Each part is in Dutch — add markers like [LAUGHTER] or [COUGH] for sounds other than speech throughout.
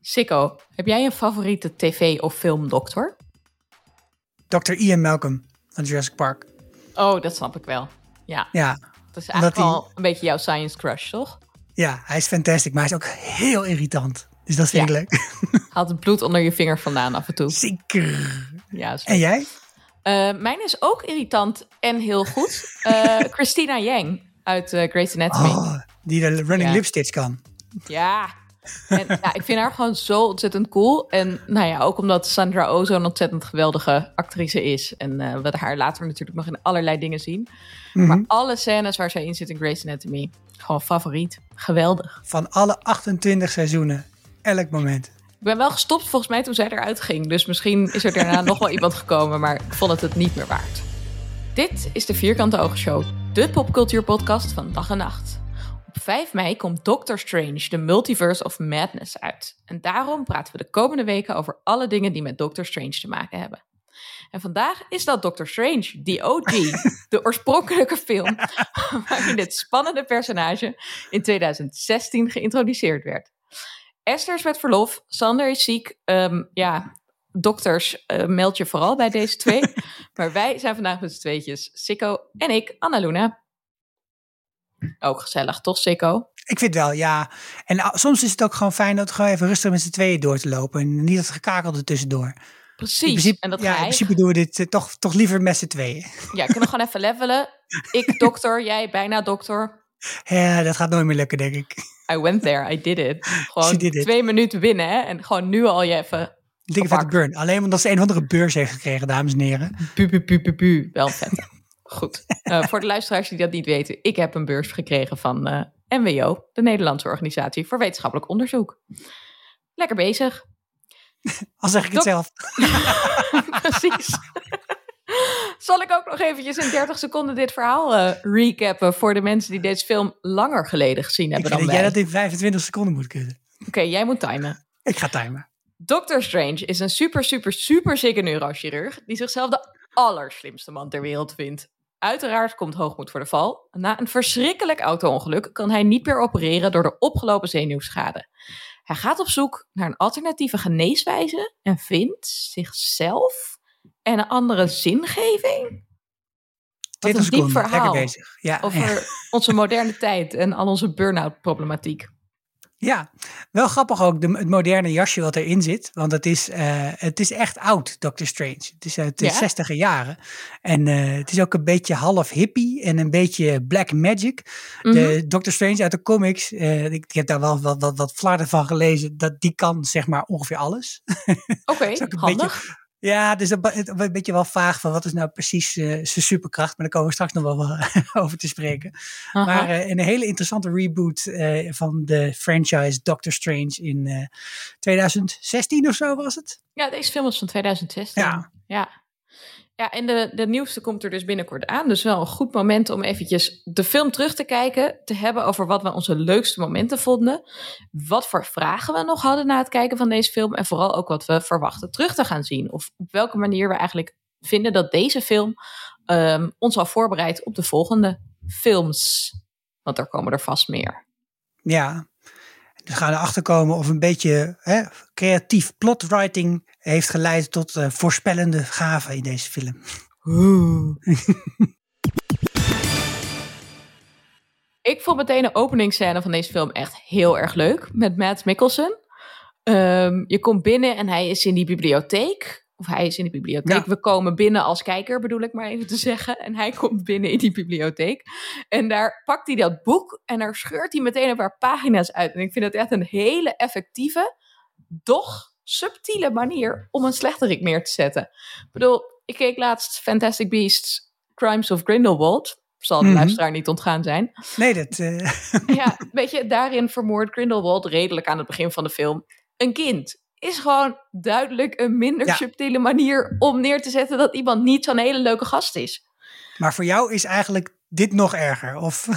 Sikko, heb jij een favoriete tv- of filmdokter? Dr. Ian Malcolm van Jurassic Park. Oh, dat snap ik wel. Ja. Ja, Dat is eigenlijk wel een beetje jouw science crush, toch? ja, hij is fantastisch, maar hij is ook heel irritant. Dus dat vind ik Ja. leuk. [LAUGHS] Haalt het bloed onder je vinger vandaan af en toe. Zeker. Ja, En jij? Eh, mijn is ook irritant en heel goed. Eh, [LAUGHS] Christina Yang uit eh Grey's Anatomy. Oh, die de running Ja. lipstitch kan. Ja. En, ja, ik vind haar gewoon zo ontzettend cool. En nou ja, ook omdat Sandra Oh zo'n ontzettend geweldige actrice is. En eh, we haar later natuurlijk nog in allerlei dingen zien. Mhm. Maar alle scènes waar zij in zit in Grey's Anatomy, gewoon favoriet. Geweldig. Van alle 28 seizoenen. Elk moment. Ik ben wel gestopt volgens mij toen zij eruit ging. Dus misschien is er daarna nog wel iemand gekomen, maar ik vond het het niet meer waard. Dit is de Vierkante Oogshow, de popcultuurpodcast van dag en nacht. Op 5 mei komt Doctor Strange, The Multiverse of Madness uit. En daarom praten we de komende weken over alle dingen die met Doctor Strange te maken hebben. En vandaag is dat Doctor Strange, die OG, de [LAUGHS] oorspronkelijke film [LAUGHS] waarin dit spannende personage in 2016 geïntroduceerd werd. Esther is met verlof, Sander is ziek. Ehm, ja, dokters, eh, meld je vooral bij deze twee. [LAUGHS] maar wij zijn vandaag met z'n tweetjes, Sikko en ik, Annaluna. Ook gezellig, toch Sikko? Ik vind wel, ja. En ah, soms is het ook gewoon fijn dat gewoon even rustig met z'n tweeën door te lopen. En niet dat gekakel er tussendoor. In Precies. principe, en dat ja, in principe doen we dit eh, toch, toch liever met z'n tweeën. Ja, kunnen we [LAUGHS] gewoon even levelen. Ik dokter, jij bijna dokter. Ja, dat gaat nooit meer lukken, denk ik. I went there, I did it. [LAUGHS] Gewoon She did it. twee minuten winnen hè? en gewoon nu al je even van de burn. Alleen omdat ze een of andere beurs heeft gekregen, dames en heren. Bu, bu, bu, bu, bu. Wel vet. Goed. Eh, voor de luisteraars die dat niet weten, ik heb een beurs gekregen van eh, NWO, de Nederlandse Organisatie voor Wetenschappelijk Onderzoek. Lekker bezig. [LAUGHS] Al zeg ik het zelf. [LAUGHS] Precies. Zal ik ook nog eventjes in 30 seconden dit verhaal eh, recappen voor de mensen die deze film langer geleden gezien Ik hebben vind dan dat jij wij? dat in 25 seconden moet kunnen. Oké, jij moet timen. Ik ga timen. Doctor Strange is een super, super, super zieke neurochirurg die zichzelf de allerslimste man ter wereld vindt. Uiteraard komt hoogmoed voor de val. Na een verschrikkelijk auto-ongeluk kan hij niet meer opereren door de opgelopen zenuwschade. Hij gaat op zoek naar een alternatieve geneeswijze en vindt zichzelf en een andere zingeving. Wat 20 een diep verhaal bezig. Ja, ja. over onze moderne tijd en al onze burn-out problematiek. Ja, wel grappig ook de, het moderne jasje wat erin zit. Want het is, eh, het is echt oud, Doctor Strange. Het is uit de Ja? 60 jaren. En eh, het is ook een beetje half hippie en een beetje black magic. Mhm. De Doctor Strange uit de comics, eh, ik, ik heb daar wel wat, wat, wat flarden van gelezen. Dat, die kan zeg maar ongeveer alles. [LAUGHS] Oké, handig. Ja, dus be- een beetje wel vaag van wat is nou precies eh, zijn superkracht. Maar daar komen we straks nog wel [LAUGHS] over te spreken. Aha. Maar eh, een hele interessante reboot eh, van de franchise Doctor Strange in eh, 2016 of zo was het. Ja, deze film is van 2016. Ja. Ja, ja en de, de nieuwste komt er dus binnenkort aan. Dus wel een goed moment om eventjes de film terug te kijken. Te hebben over wat we onze leukste momenten vonden. Wat voor vragen we nog hadden na het kijken van deze film. En vooral ook wat we verwachten terug te gaan zien. Of op welke manier we eigenlijk vinden dat deze film ehm, ons al voorbereidt op de volgende films. Want er komen er vast meer. Ja, dus gaan erachter komen of een beetje hè, creatief plotwriting heeft geleid tot eh, voorspellende gaven in deze film. Ik vond meteen de openingsscène van deze film echt heel erg leuk. Met Matt Mikkelsen. Ehm, je komt binnen en hij is in die bibliotheek. Of hij is in de bibliotheek. Ja. We komen binnen als kijker, bedoel ik maar even te zeggen. En hij komt binnen in die bibliotheek. En daar pakt hij dat boek en daar scheurt hij meteen een paar pagina's uit. En ik vind het echt een hele effectieve, doch subtiele manier om een slechterik neer te zetten. Ik bedoel, ik keek laatst Fantastic Beasts Crimes of Grindelwald. Zal de Mhm. luisteraar niet ontgaan zijn. Nee, dat. eh, Ja, weet je, daarin vermoordt Grindelwald redelijk aan het begin van de film een kind. Is gewoon duidelijk een minder Ja. subtiele manier om neer te zetten dat iemand niet zo'n hele leuke gast is. maar voor jou is eigenlijk dit nog erger. Of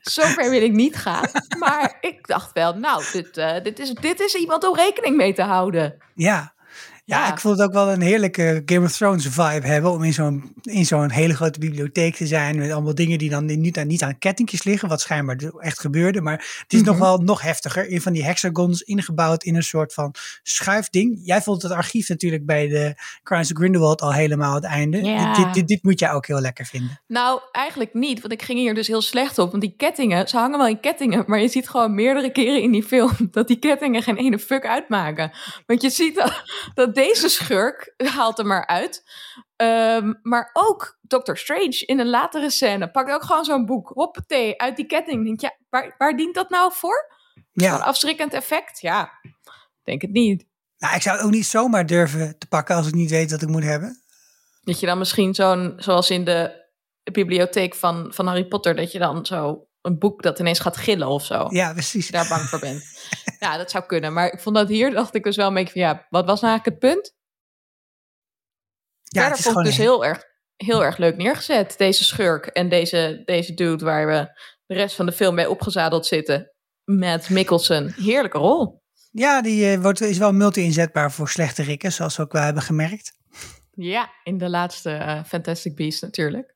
Zover wil ik niet gaan. [LAUGHS] Maar ik dacht wel, nou, dit, eh, dit, is, dit is iemand om rekening mee te houden. ja. Ja, ik vond het ook wel een heerlijke Game of Thrones vibe hebben om in zo'n, in zo'n hele grote bibliotheek te zijn. Met allemaal dingen die dan niet aan, niet aan kettingjes liggen, wat schijnbaar echt gebeurde. Maar het is nog mhm. wel nog heftiger. In van die hexagons ingebouwd in een soort van schuifding. Jij vond het archief natuurlijk bij de Crimes of Grindelwald al helemaal het einde. Ja. Dit, dit, dit, moet jij ook heel lekker vinden. Nou, eigenlijk niet, want ik ging hier dus heel slecht op. Want die kettingen, ze hangen wel in kettingen, maar je ziet gewoon meerdere keren in die film [LAUGHS] dat die kettingen geen ene fuck uitmaken. Want je ziet dat, dat deze schurk haalt hem maar uit. Um, maar ook Doctor Strange in een latere scène pakt ook gewoon zo'n boek. Hoppatee, uit die ketting. Denk je, waar, waar dient dat nou voor? Ja. Een afschrikkend effect? Ja, denk het niet. Nou, ik zou het ook niet zomaar durven te pakken als ik niet weet wat ik moet hebben. Dat je dan misschien zo'n, zoals in de bibliotheek van, van Harry Potter, dat je dan zo een boek dat ineens gaat gillen of zo. Ja, precies. Daar bang voor bent. [LAUGHS] ja, dat zou kunnen. Maar ik vond dat hier, dacht ik dus wel een beetje van, ja, wat was nou eigenlijk het punt? Ja, Verder vond ik dus heel erg, heel erg leuk neergezet. Deze schurk en deze, deze dude waar we de rest van de film mee opgezadeld zitten. Met Mikkelsen. Heerlijke rol. Ja, die uh, wordt, is wel multi-inzetbaar voor slechte rikken, zoals we ook wel hebben gemerkt. Ja, in de laatste uh, Fantastic Beast natuurlijk.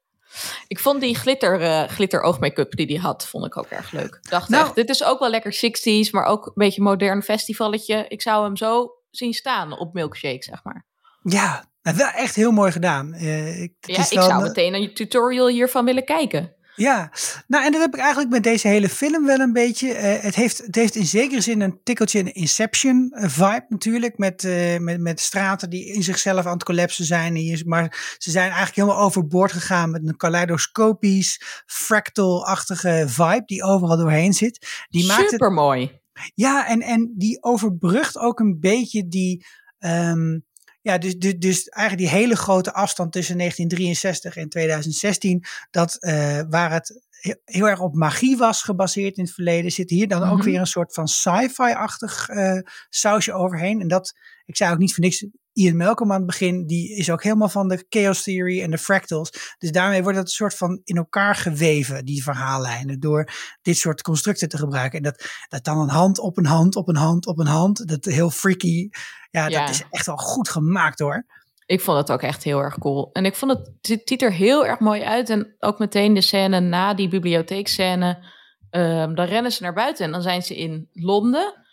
Ik vond die glitter, uh, glitter oogmake-up die hij had, vond ik ook erg leuk. Ik dacht nou, echt, dit is ook wel lekker 60s, maar ook een beetje modern festivalletje. Ik zou hem zo zien staan op Milkshake, zeg maar. Ja, wel echt heel mooi gedaan. Uh, ik, ja, ik zou meteen een tutorial hiervan willen kijken. Ja, nou en dat heb ik eigenlijk met deze hele film wel een beetje. Uh, het, heeft, het heeft in zekere zin een tikkeltje een Inception eh, vibe natuurlijk. Met, uh, met, met straten die in zichzelf aan het collapsen zijn. Maar ze zijn eigenlijk helemaal overboord gegaan met een kaleidoscopisch, fractal-achtige vibe die overal doorheen zit. Die Super mooi. Ja, en, en die overbrugt ook een beetje die. Um, ja, dus, dus, dus eigenlijk die hele grote afstand tussen 1963 en 2016, dat uh, waar het heel erg op magie was gebaseerd in het verleden, zit hier dan ook mhm. weer een soort van sci-fi-achtig uh, sausje overheen. En dat, ik zei ook niet voor niks, Ian Malcolm aan het begin, die is ook helemaal van de chaos theory en de fractals. Dus daarmee wordt het een soort van in elkaar geweven, die verhaallijnen, door dit soort constructen te gebruiken. En dat, dat dan een hand op een hand, op een hand, op een hand, dat heel freaky. Ja, dat is echt wel goed gemaakt hoor. Ik vond het ook echt heel erg cool. En ik vond het, het ziet er heel erg mooi uit. En ook meteen de scène na die bibliotheekscène. Um, dan rennen ze naar buiten en dan zijn ze in Londen.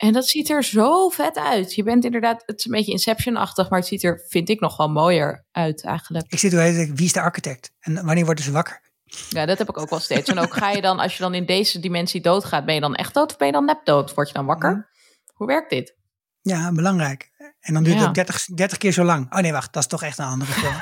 En dat ziet er zo vet uit. Je bent inderdaad, het is een beetje Inception-achtig, maar het ziet er, vind ik, nog wel mooier uit eigenlijk. Ik zit hoe wie is de architect? En wanneer worden ze wakker? Ja, dat heb ik ook wel steeds. En ook ga je dan, als je dan in deze dimensie doodgaat, ben je dan echt dood of ben je dan nep dood? Word je dan wakker? Hoe werkt dit? Ja, belangrijk. En dan duurt het 30, 30 keer zo lang. Oh nee, wacht, dat is toch echt een andere film.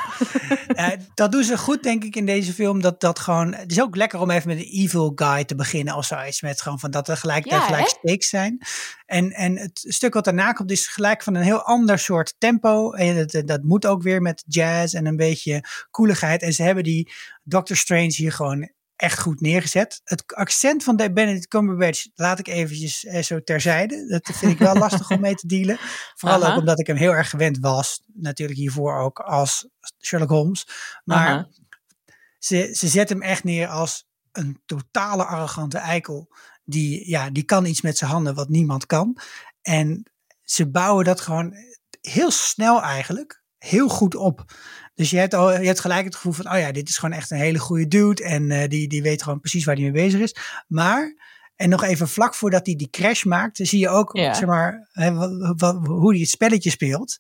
uh, [LAUGHS] dat doen ze goed, denk ik, in deze film. Dat, dat gewoon, het is ook lekker om even met een evil guy te beginnen of zoiets. Met gewoon van dat er gelijk, ja, gelijk stakes zijn. En, en het stuk wat daarna komt is gelijk van een heel ander soort tempo. En dat, dat moet ook weer met jazz en een beetje koeligheid. En ze hebben die Doctor Strange hier gewoon echt goed neergezet. Het accent van Benedict Cumberbatch laat ik eventjes eh, zo terzijde. Dat vind ik wel [LAUGHS] lastig om mee te dealen. Vooral ook omdat ik hem heel erg gewend was. Natuurlijk hiervoor ook als Sherlock Holmes. Maar ze, ze zet hem echt neer als een totale arrogante eikel. Die, ja, die kan iets met zijn handen wat niemand kan. En ze bouwen dat gewoon heel snel eigenlijk heel goed op. Dus je hebt, al, je hebt gelijk het gevoel van, oh ja, dit is gewoon echt een hele goede dude. En uh, die, die weet gewoon precies waar hij mee bezig is. Maar, en nog even vlak voordat hij die crash maakt, zie je ook, zeg maar, hoe hij het spelletje speelt.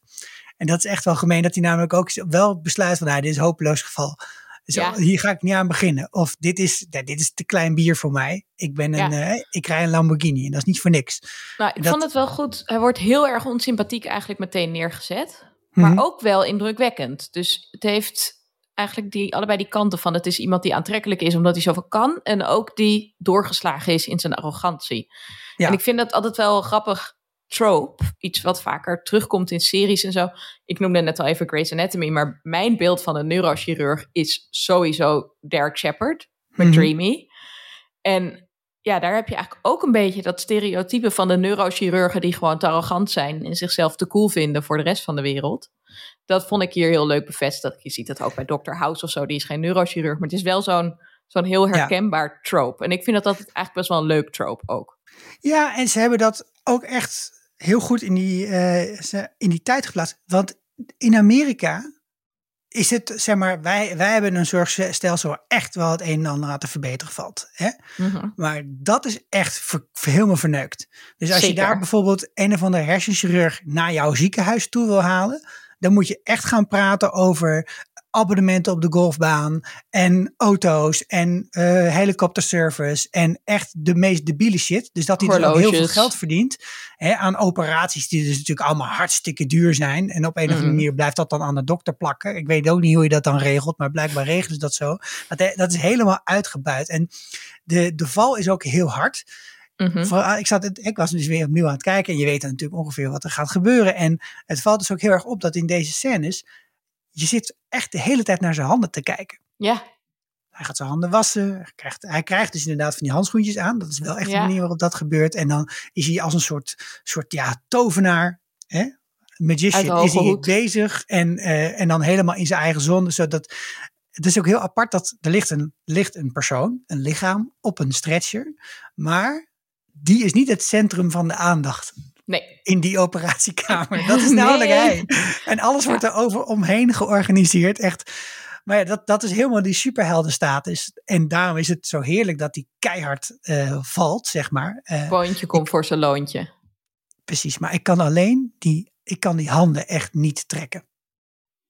En dat is echt wel gemeen, dat hij namelijk ook wel besluit van, nou, dit is een hopeloos geval. Zo, Hier ga ik niet aan beginnen. Of dit is, dit is te klein bier voor mij. Ik, ben een, ja. uh, ik rij een Lamborghini en dat is niet voor niks. Nou, ik vond het wel goed. Hij wordt heel erg onsympathiek eigenlijk meteen neergezet maar mhm. ook wel indrukwekkend. Dus het heeft eigenlijk die, allebei die kanten van het is iemand die aantrekkelijk is omdat hij zoveel kan en ook die doorgeslagen is in zijn arrogantie. Ja. En ik vind dat altijd wel een grappig trope, iets wat vaker terugkomt in series en zo. Ik noemde net al even Grey's Anatomy, maar mijn beeld van een neurochirurg is sowieso Derek Shepard met mhm. Dreamy. En ja, daar heb je eigenlijk ook een beetje dat stereotype van de neurochirurgen die gewoon te arrogant zijn en zichzelf te cool vinden voor de rest van de wereld. Dat vond ik hier heel leuk bevestigd. Je ziet het ook bij Dr. House of zo, die is geen neurochirurg, maar het is wel zo'n zo'n heel herkenbaar trope. En ik vind dat dat eigenlijk best wel een leuk trope ook. Ja, en ze hebben dat ook echt heel goed in die, uh, in die tijd geplaatst. Want in Amerika is het, zeg maar, wij, wij hebben een soort stelsel waar echt wel het een en ander aan te verbeteren valt. Hè? Mhm. Maar dat is echt ver, helemaal verneukt. Dus als je daar bijvoorbeeld een of andere hersenchirurg naar jouw ziekenhuis toe wil halen, dan moet je echt gaan praten over abonnementen op de golfbaan en auto's en uh, helikopterservice en echt de meest debiele shit. Dus dat hij dus ook heel veel geld verdient hè, aan operaties die dus natuurlijk allemaal hartstikke duur zijn. En op een of andere mhm. manier blijft dat dan aan de dokter plakken. Ik weet ook niet hoe je dat dan regelt, maar blijkbaar regelen ze dat zo. Dat, dat is helemaal uitgebuit. En de, de val is ook heel hard. Mhm. Ah, ik, zat, ik was dus weer opnieuw aan het kijken en je weet natuurlijk ongeveer wat er gaat gebeuren. En het valt dus ook heel erg op dat in deze scènes je zit echt de hele tijd naar zijn handen te kijken. Ja. Hij gaat zijn handen wassen. Hij krijgt, hij krijgt dus inderdaad van die handschoentjes aan. Dat is wel echt de manier waarop dat gebeurt. En dan is hij als een soort, soort ja, tovenaar. Hè? Magician is hij bezig. En, uh, en dan helemaal in zijn eigen zon. Zodat, het is ook heel apart dat er ligt een, ligt een persoon, een lichaam, op een stretcher. Maar die is niet het centrum van de aandacht. Nee. In die operatiekamer. Dat is [LAUGHS] namelijk hij. En alles wordt er over omheen georganiseerd. Echt. Maar ja, dat, dat is helemaal die superheldenstatus. En daarom is het zo heerlijk dat die keihard uh, valt, zeg maar. Uh, Boontje komt voor zijn loontje. Precies, maar ik kan alleen die, ik kan die handen echt niet trekken.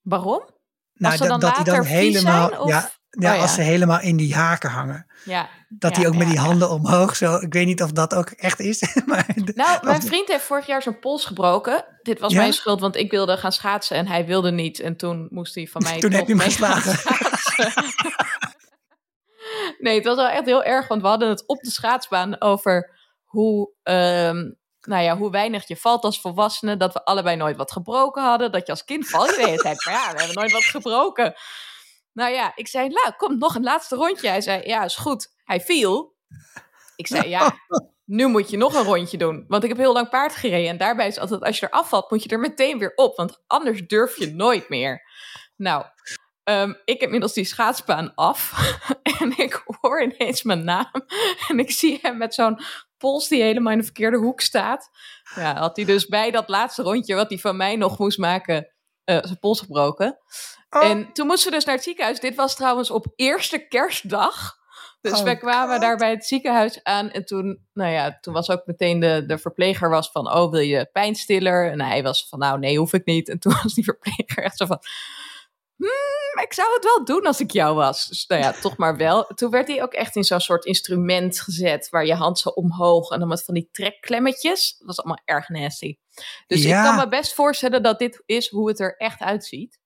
Waarom? Nou, dat, dat hij dan helemaal. Zijn, ja, ja, oh, als ze helemaal in die haken hangen. Ja. Dat hij ook met die handen omhoog zo. Ik weet niet of dat ook echt is. [LAUGHS] maar nou, mijn vriend heeft vorig jaar zijn pols gebroken. Dit was mijn schuld, want ik wilde gaan schaatsen en hij wilde niet. En toen moest hij van [LAUGHS] mij. toen heb je hem geslagen. [LAUGHS] nee, het was wel echt heel erg, want we hadden het op de schaatsbaan over hoe. Um, nou ja, hoe weinig je valt als volwassene. Dat we allebei nooit wat gebroken hadden. Dat je als kind val je de hele tijd. Maar ja, we hebben nooit wat gebroken. Nou ja, ik zei, nou, kom nog een laatste rondje. Hij zei, ja, is goed. Hij viel. Ik zei, ja, nu moet je nog een rondje doen. Want ik heb heel lang paard gereden. En daarbij is altijd, als je er afvalt, moet je er meteen weer op. Want anders durf je nooit meer. Nou, um, ik heb inmiddels die schaatsbaan af. [LAUGHS] en ik hoor ineens mijn naam. En ik zie hem met zo'n pols die helemaal in de verkeerde hoek staat. Ja, had hij dus bij dat laatste rondje, wat hij van mij nog moest maken, uh, zijn pols gebroken. Oh. En toen moesten we dus naar het ziekenhuis. Dit was trouwens op eerste kerstdag. Dus oh, wij kwamen daar bij het ziekenhuis aan. En toen, nou ja, toen was ook meteen de, de verpleger was van, oh, wil je pijnstiller? En hij was van, nou, nee, hoef ik niet. En toen was die verpleger echt zo van, hmm, ik zou het wel doen als ik jou was. Dus nou ja, toch maar wel. Toen werd hij ook echt in zo'n soort instrument gezet, waar je hand zo omhoog en dan met van die trekklemmetjes. Dat was allemaal erg nasty. Dus ik kan me best voorstellen dat dit is hoe het er echt uitziet.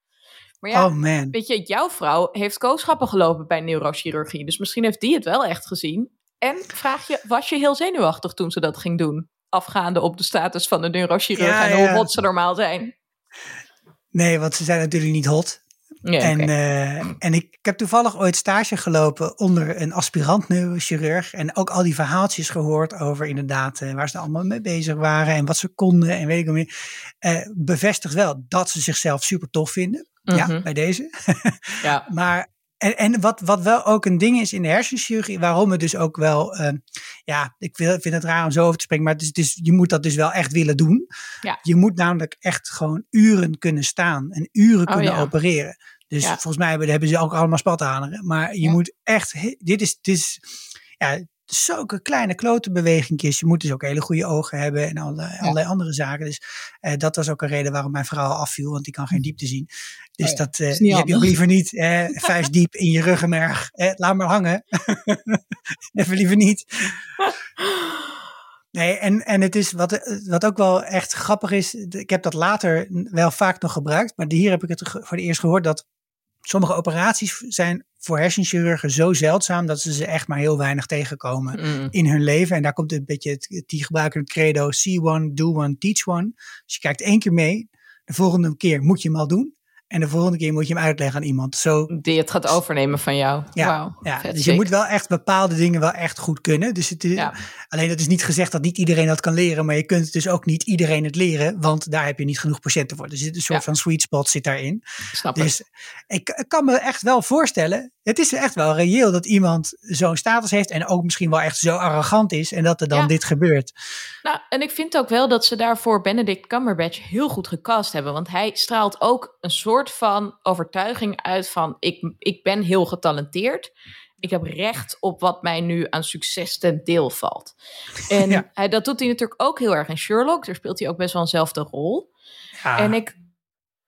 Maar ja, oh man. weet je, jouw vrouw heeft kooschappen gelopen bij neurochirurgie. Dus misschien heeft die het wel echt gezien. En vraag je, was je heel zenuwachtig toen ze dat ging doen? Afgaande op de status van de neurochirurg en hoe hot ze normaal zijn. Nee, want ze zijn natuurlijk niet hot. Ja, en, uh, en ik, ik, heb toevallig ooit stage gelopen onder een aspirant neurochirurg. En ook al die verhaaltjes gehoord over inderdaad uh, waar ze allemaal mee bezig waren. En wat ze konden en weet ik nog meer. Uh, bevestigt wel dat ze zichzelf super tof vinden. Ja, mhm. bij deze. ja. [LAUGHS] maar en, en wat, wat wel ook een ding is in de hersenchirurgie, waarom het dus ook wel, uh, ja, ik wil, vind het raar om zo over te spreken, maar het is, is, je moet dat dus wel echt willen doen. Ja. Je moet namelijk echt gewoon uren kunnen staan en uren oh, kunnen opereren. Dus volgens mij hebben, hebben ze ook allemaal spataderen. Maar je moet echt, dit is, dit is ja, zulke kleine klotenbewegingjes. Je moet dus ook hele goede ogen hebben en alle, allerlei andere zaken. Dus uh, dat was ook een reden waarom mijn vrouw afviel, want die kan geen diepte zien. Dus oh dat uh, heb je ook liever niet. Eh, [LAUGHS] vijf diep in je ruggenmerg. Eh, laat maar hangen. [LAUGHS] Even liever niet. Nee, en, en het is wat, wat ook wel echt grappig is. Ik heb dat later wel vaak nog gebruikt. Maar hier heb ik het voor het eerst gehoord dat sommige operaties zijn voor hersenchirurgen zo zeldzaam dat ze ze echt maar heel weinig tegenkomen mm. in hun leven. En daar komt een beetje het, die gebruiken het credo see one, do one, teach one. Dus je kijkt één keer mee, de volgende keer moet je hem al doen. En de volgende keer moet je hem uitleggen aan iemand. Zo, Die het gaat overnemen van jou. Ja, ja dus je moet wel echt bepaalde dingen wel echt goed kunnen. Dus het is, Alleen dat is niet gezegd dat niet iedereen dat kan leren. Maar je kunt dus ook niet iedereen het leren. Want daar heb je niet genoeg patiënten voor. Dus er zit een soort van sweet spot zit daarin. Snap dus ik. ik kan me echt wel voorstellen het is echt wel reëel dat iemand zo'n status heeft en ook misschien wel echt zo arrogant is en dat er dan dit gebeurt. Nou, en ik vind ook wel dat ze daarvoor Benedict Cumberbatch heel goed gecast hebben, want hij straalt ook een soort van overtuiging uit van ik, ik ben heel getalenteerd. Ik heb recht op wat mij nu aan succes ten deel valt. En hij, dat doet hij natuurlijk ook heel erg in Sherlock. Daar speelt hij ook best wel eenzelfde rol. Ja. En ik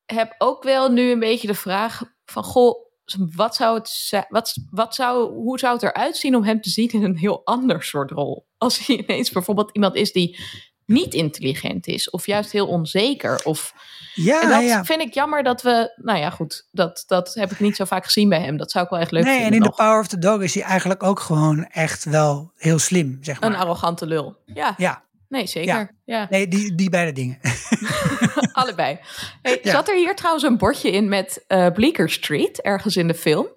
heb ook wel nu een beetje de vraag van, goh, wat zou het wat, wat zou, hoe zou het eruit zien om hem te zien in een heel ander soort rol? Als hij ineens bijvoorbeeld iemand is die niet intelligent is, of juist heel onzeker. Of, ja, en dat ja. vind ik jammer dat we, nou ja, goed, dat, dat heb ik niet zo vaak gezien bij hem. Dat zou ik wel echt leuk nee, vinden. En in The Power of the Dog is hij eigenlijk ook gewoon echt wel heel slim, zeg maar. Een arrogante lul. Ja. Ja. Nee, zeker. Ja. Nee, die, die beide dingen. [LAUGHS] Allebei. Hey, Zat er hier trouwens een bordje in met uh, Bleecker Street, ergens in de film?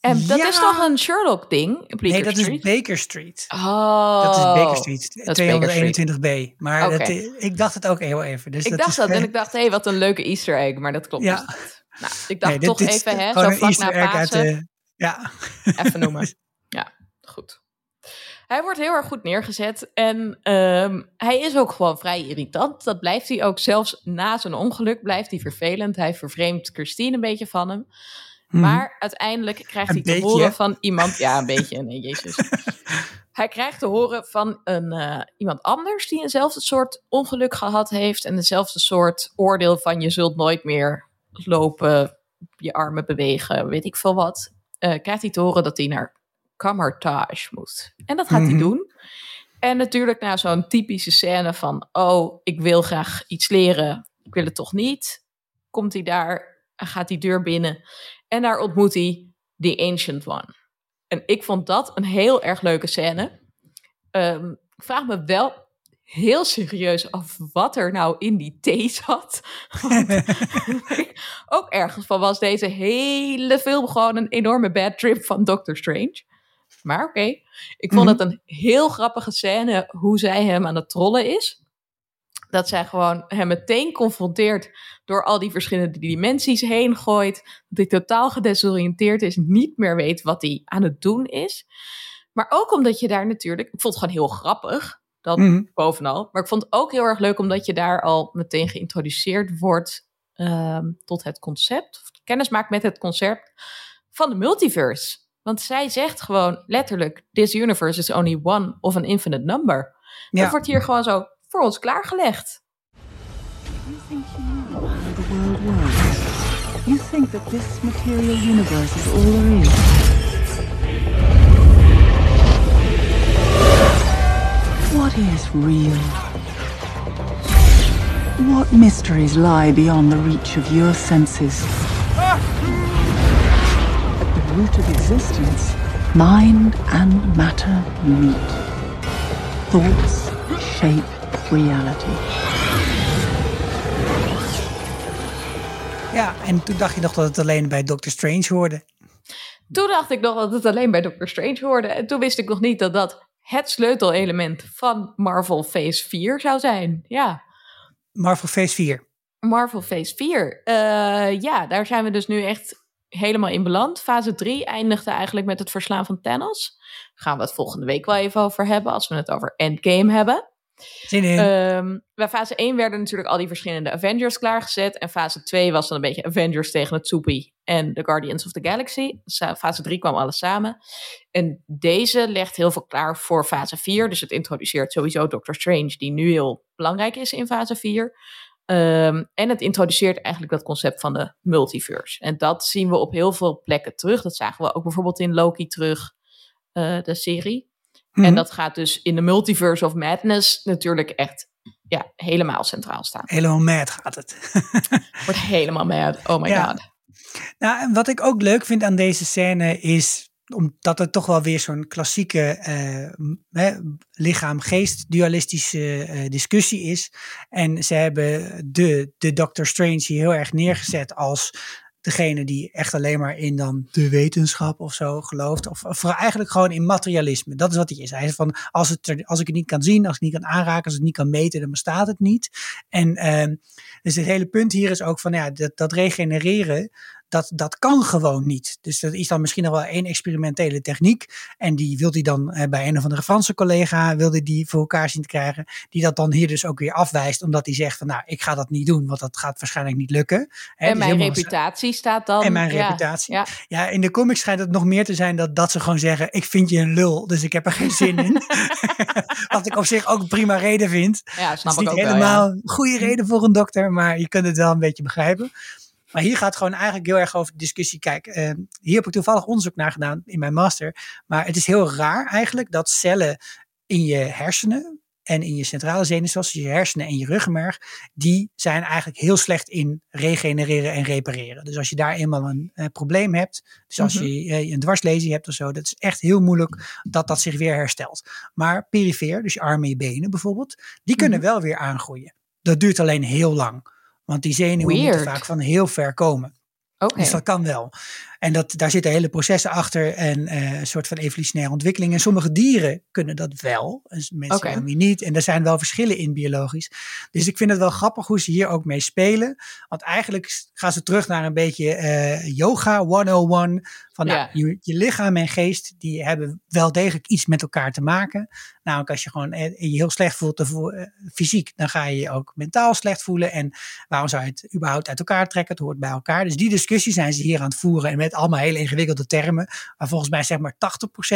En dat is toch een Sherlock-ding? Nee, dat is Baker Street. Oh. Dat is Baker Street, 221b. Maar dat, ik dacht het ook heel even. Dus ik dat dacht is, dat en ik dacht, hé, hey, wat een leuke easter egg. Maar dat klopt ja. dus niet. Nou, ik dacht toch even, hè, zo vlak na Pasen. Ja. Even noemen. [LAUGHS] Ja, goed. Hij wordt heel erg goed neergezet en ehm, hij is ook gewoon vrij irritant. Dat blijft hij ook zelfs na zijn ongeluk, blijft hij vervelend. Hij vervreemdt Christine een beetje van hem. Mhm. Maar uiteindelijk krijgt hij te horen van iemand. Ja, een beetje. Nee, Jezus. [LAUGHS] hij krijgt te horen van een, uh, iemand anders die eenzelfde soort ongeluk gehad heeft. En dezelfde soort oordeel van je zult nooit meer lopen, je armen bewegen, weet ik veel wat. Uh, krijgt hij te horen dat hij naar Kamertage moet. En dat gaat hij mhm. doen. En natuurlijk na zo'n typische scène van, oh, ik wil graag iets leren, ik wil het toch niet. Komt hij daar, gaat die deur binnen en daar ontmoet hij The Ancient One. En ik vond dat een heel erg leuke scène. Um, ik vraag me wel heel serieus af wat er nou in die thee zat. [LAUGHS] [LAUGHS] ook ergens van was deze hele film gewoon een enorme bad trip van Doctor Strange. Maar oké, ik vond het een heel grappige scène hoe zij hem aan het trollen is. Dat zij gewoon hem meteen confronteert door al die verschillende dimensies heen gooit. Dat hij totaal gedesoriënteerd is, niet meer weet wat hij aan het doen is. Maar ook omdat je daar natuurlijk, ik vond het gewoon heel grappig, dat mhm. bovenal. Maar ik vond het ook heel erg leuk omdat je daar al meteen geïntroduceerd wordt ehm, tot het concept, of kennis maakt met het concept van de multiverse. Want zij zegt gewoon letterlijk: This universe is only one of an infinite number. Ja. Dat wordt hier gewoon zo voor ons klaargelegd. You think you know how the world works? You think that this material universe is all there is? What is real? What mysteries lie beyond the reach of your senses? Root of existence, mind and matter meet. Thoughts shape reality. Ja, en toen dacht je nog dat het alleen bij Doctor Strange hoorde. Toen dacht ik nog dat het alleen bij Doctor Strange hoorde. En toen wist ik nog niet dat dat het sleutelelement van Marvel Phase 4 zou zijn. Ja. Marvel Phase 4. Marvel Phase 4. Uh, eh, ja, daar zijn we dus nu echt helemaal in beland. Fase 3 eindigde eigenlijk met het verslaan van Thanos. Daar gaan we het volgende week wel even over hebben, als we het over Endgame hebben. Zin in. Um, bij fase 1 werden natuurlijk al die verschillende Avengers klaargezet. En fase 2 was dan een beetje Avengers tegen het Soepie en The Guardians of the Galaxy. Fase 3 kwam alles samen. En deze legt heel veel klaar voor fase 4. Dus het introduceert sowieso Doctor Strange, die nu heel belangrijk is in fase 4. Ehm, en het introduceert eigenlijk dat concept van de multiverse. En dat zien we op heel veel plekken terug. Dat zagen we ook bijvoorbeeld in Loki terug, uh, de serie. En mhm. dat gaat dus in de multiverse of madness natuurlijk echt ja, helemaal centraal staan. Helemaal mad gaat het. [LAUGHS] Wordt helemaal mad. Oh my god. Nou, en wat ik ook leuk vind aan deze scène is omdat het toch wel weer zo'n klassieke uh, lichaam-geest dualistische uh, discussie is. En ze hebben de, de Doctor Strange hier heel erg neergezet als degene die echt alleen maar in dan de wetenschap of zo gelooft. Of, of eigenlijk gewoon in materialisme. Dat is wat hij is. Hij is van, als, het als ik het niet kan zien, als ik het niet kan aanraken, als ik het niet kan meten, dan bestaat het niet. En uh, dus het hele punt hier is ook van, ja, dat, dat regenereren, dat, dat kan gewoon niet. Dus dat is dan misschien nog wel één experimentele techniek. En die wil hij dan eh, bij een of andere Franse collega, wilde die voor elkaar zien te krijgen. Die dat dan hier dus ook weer afwijst, omdat hij zegt van nou, ik ga dat niet doen, want dat gaat waarschijnlijk niet lukken. En mijn reputatie staat dan. En mijn reputatie. Ja. ja, in de comics schijnt het nog meer te zijn dat, dat ze gewoon zeggen, ik vind je een lul, dus ik heb er geen zin in. [LAUGHS] Wat ik op zich ook een prima reden vind. Ja, snap het is niet helemaal een goede reden voor een dokter, maar je kunt het wel een beetje begrijpen. Maar hier gaat het gewoon eigenlijk heel erg over de discussie. Kijk, uh, hier heb ik toevallig onderzoek naar gedaan in mijn master. Maar het is heel raar eigenlijk dat cellen in je hersenen en in je centrale zenuwstelsel, je hersenen en je ruggenmerg, die zijn eigenlijk heel slecht in regenereren en repareren. Dus als je daar eenmaal een uh, probleem hebt, dus als mhm. je uh, een dwarslesie hebt of zo, dat is echt heel moeilijk dat dat zich weer herstelt. Maar perifeer, dus je armen en je benen bijvoorbeeld, die kunnen mhm. wel weer aangroeien. Dat duurt alleen heel lang. Want die zenuwen moeten vaak van heel ver komen. Okay. Dus dat kan wel. En dat, daar zitten hele processen achter en uh, een soort van evolutionaire ontwikkeling. En sommige dieren kunnen dat wel, en mensen okay. weer niet. En er zijn wel verschillen in biologisch. Dus ik vind het wel grappig hoe ze hier ook mee spelen. Want eigenlijk gaan ze terug naar een beetje uh, yoga 101. Van nou, je, je, lichaam en geest, die hebben wel degelijk iets met elkaar te maken. Namelijk als je gewoon eh, je heel slecht voelt uh, fysiek, dan ga je je ook mentaal slecht voelen. En waarom zou je het überhaupt uit elkaar trekken? Het hoort bij elkaar. Dus die discussie zijn ze hier aan het voeren. En met allemaal hele ingewikkelde termen. Waar volgens mij zeg maar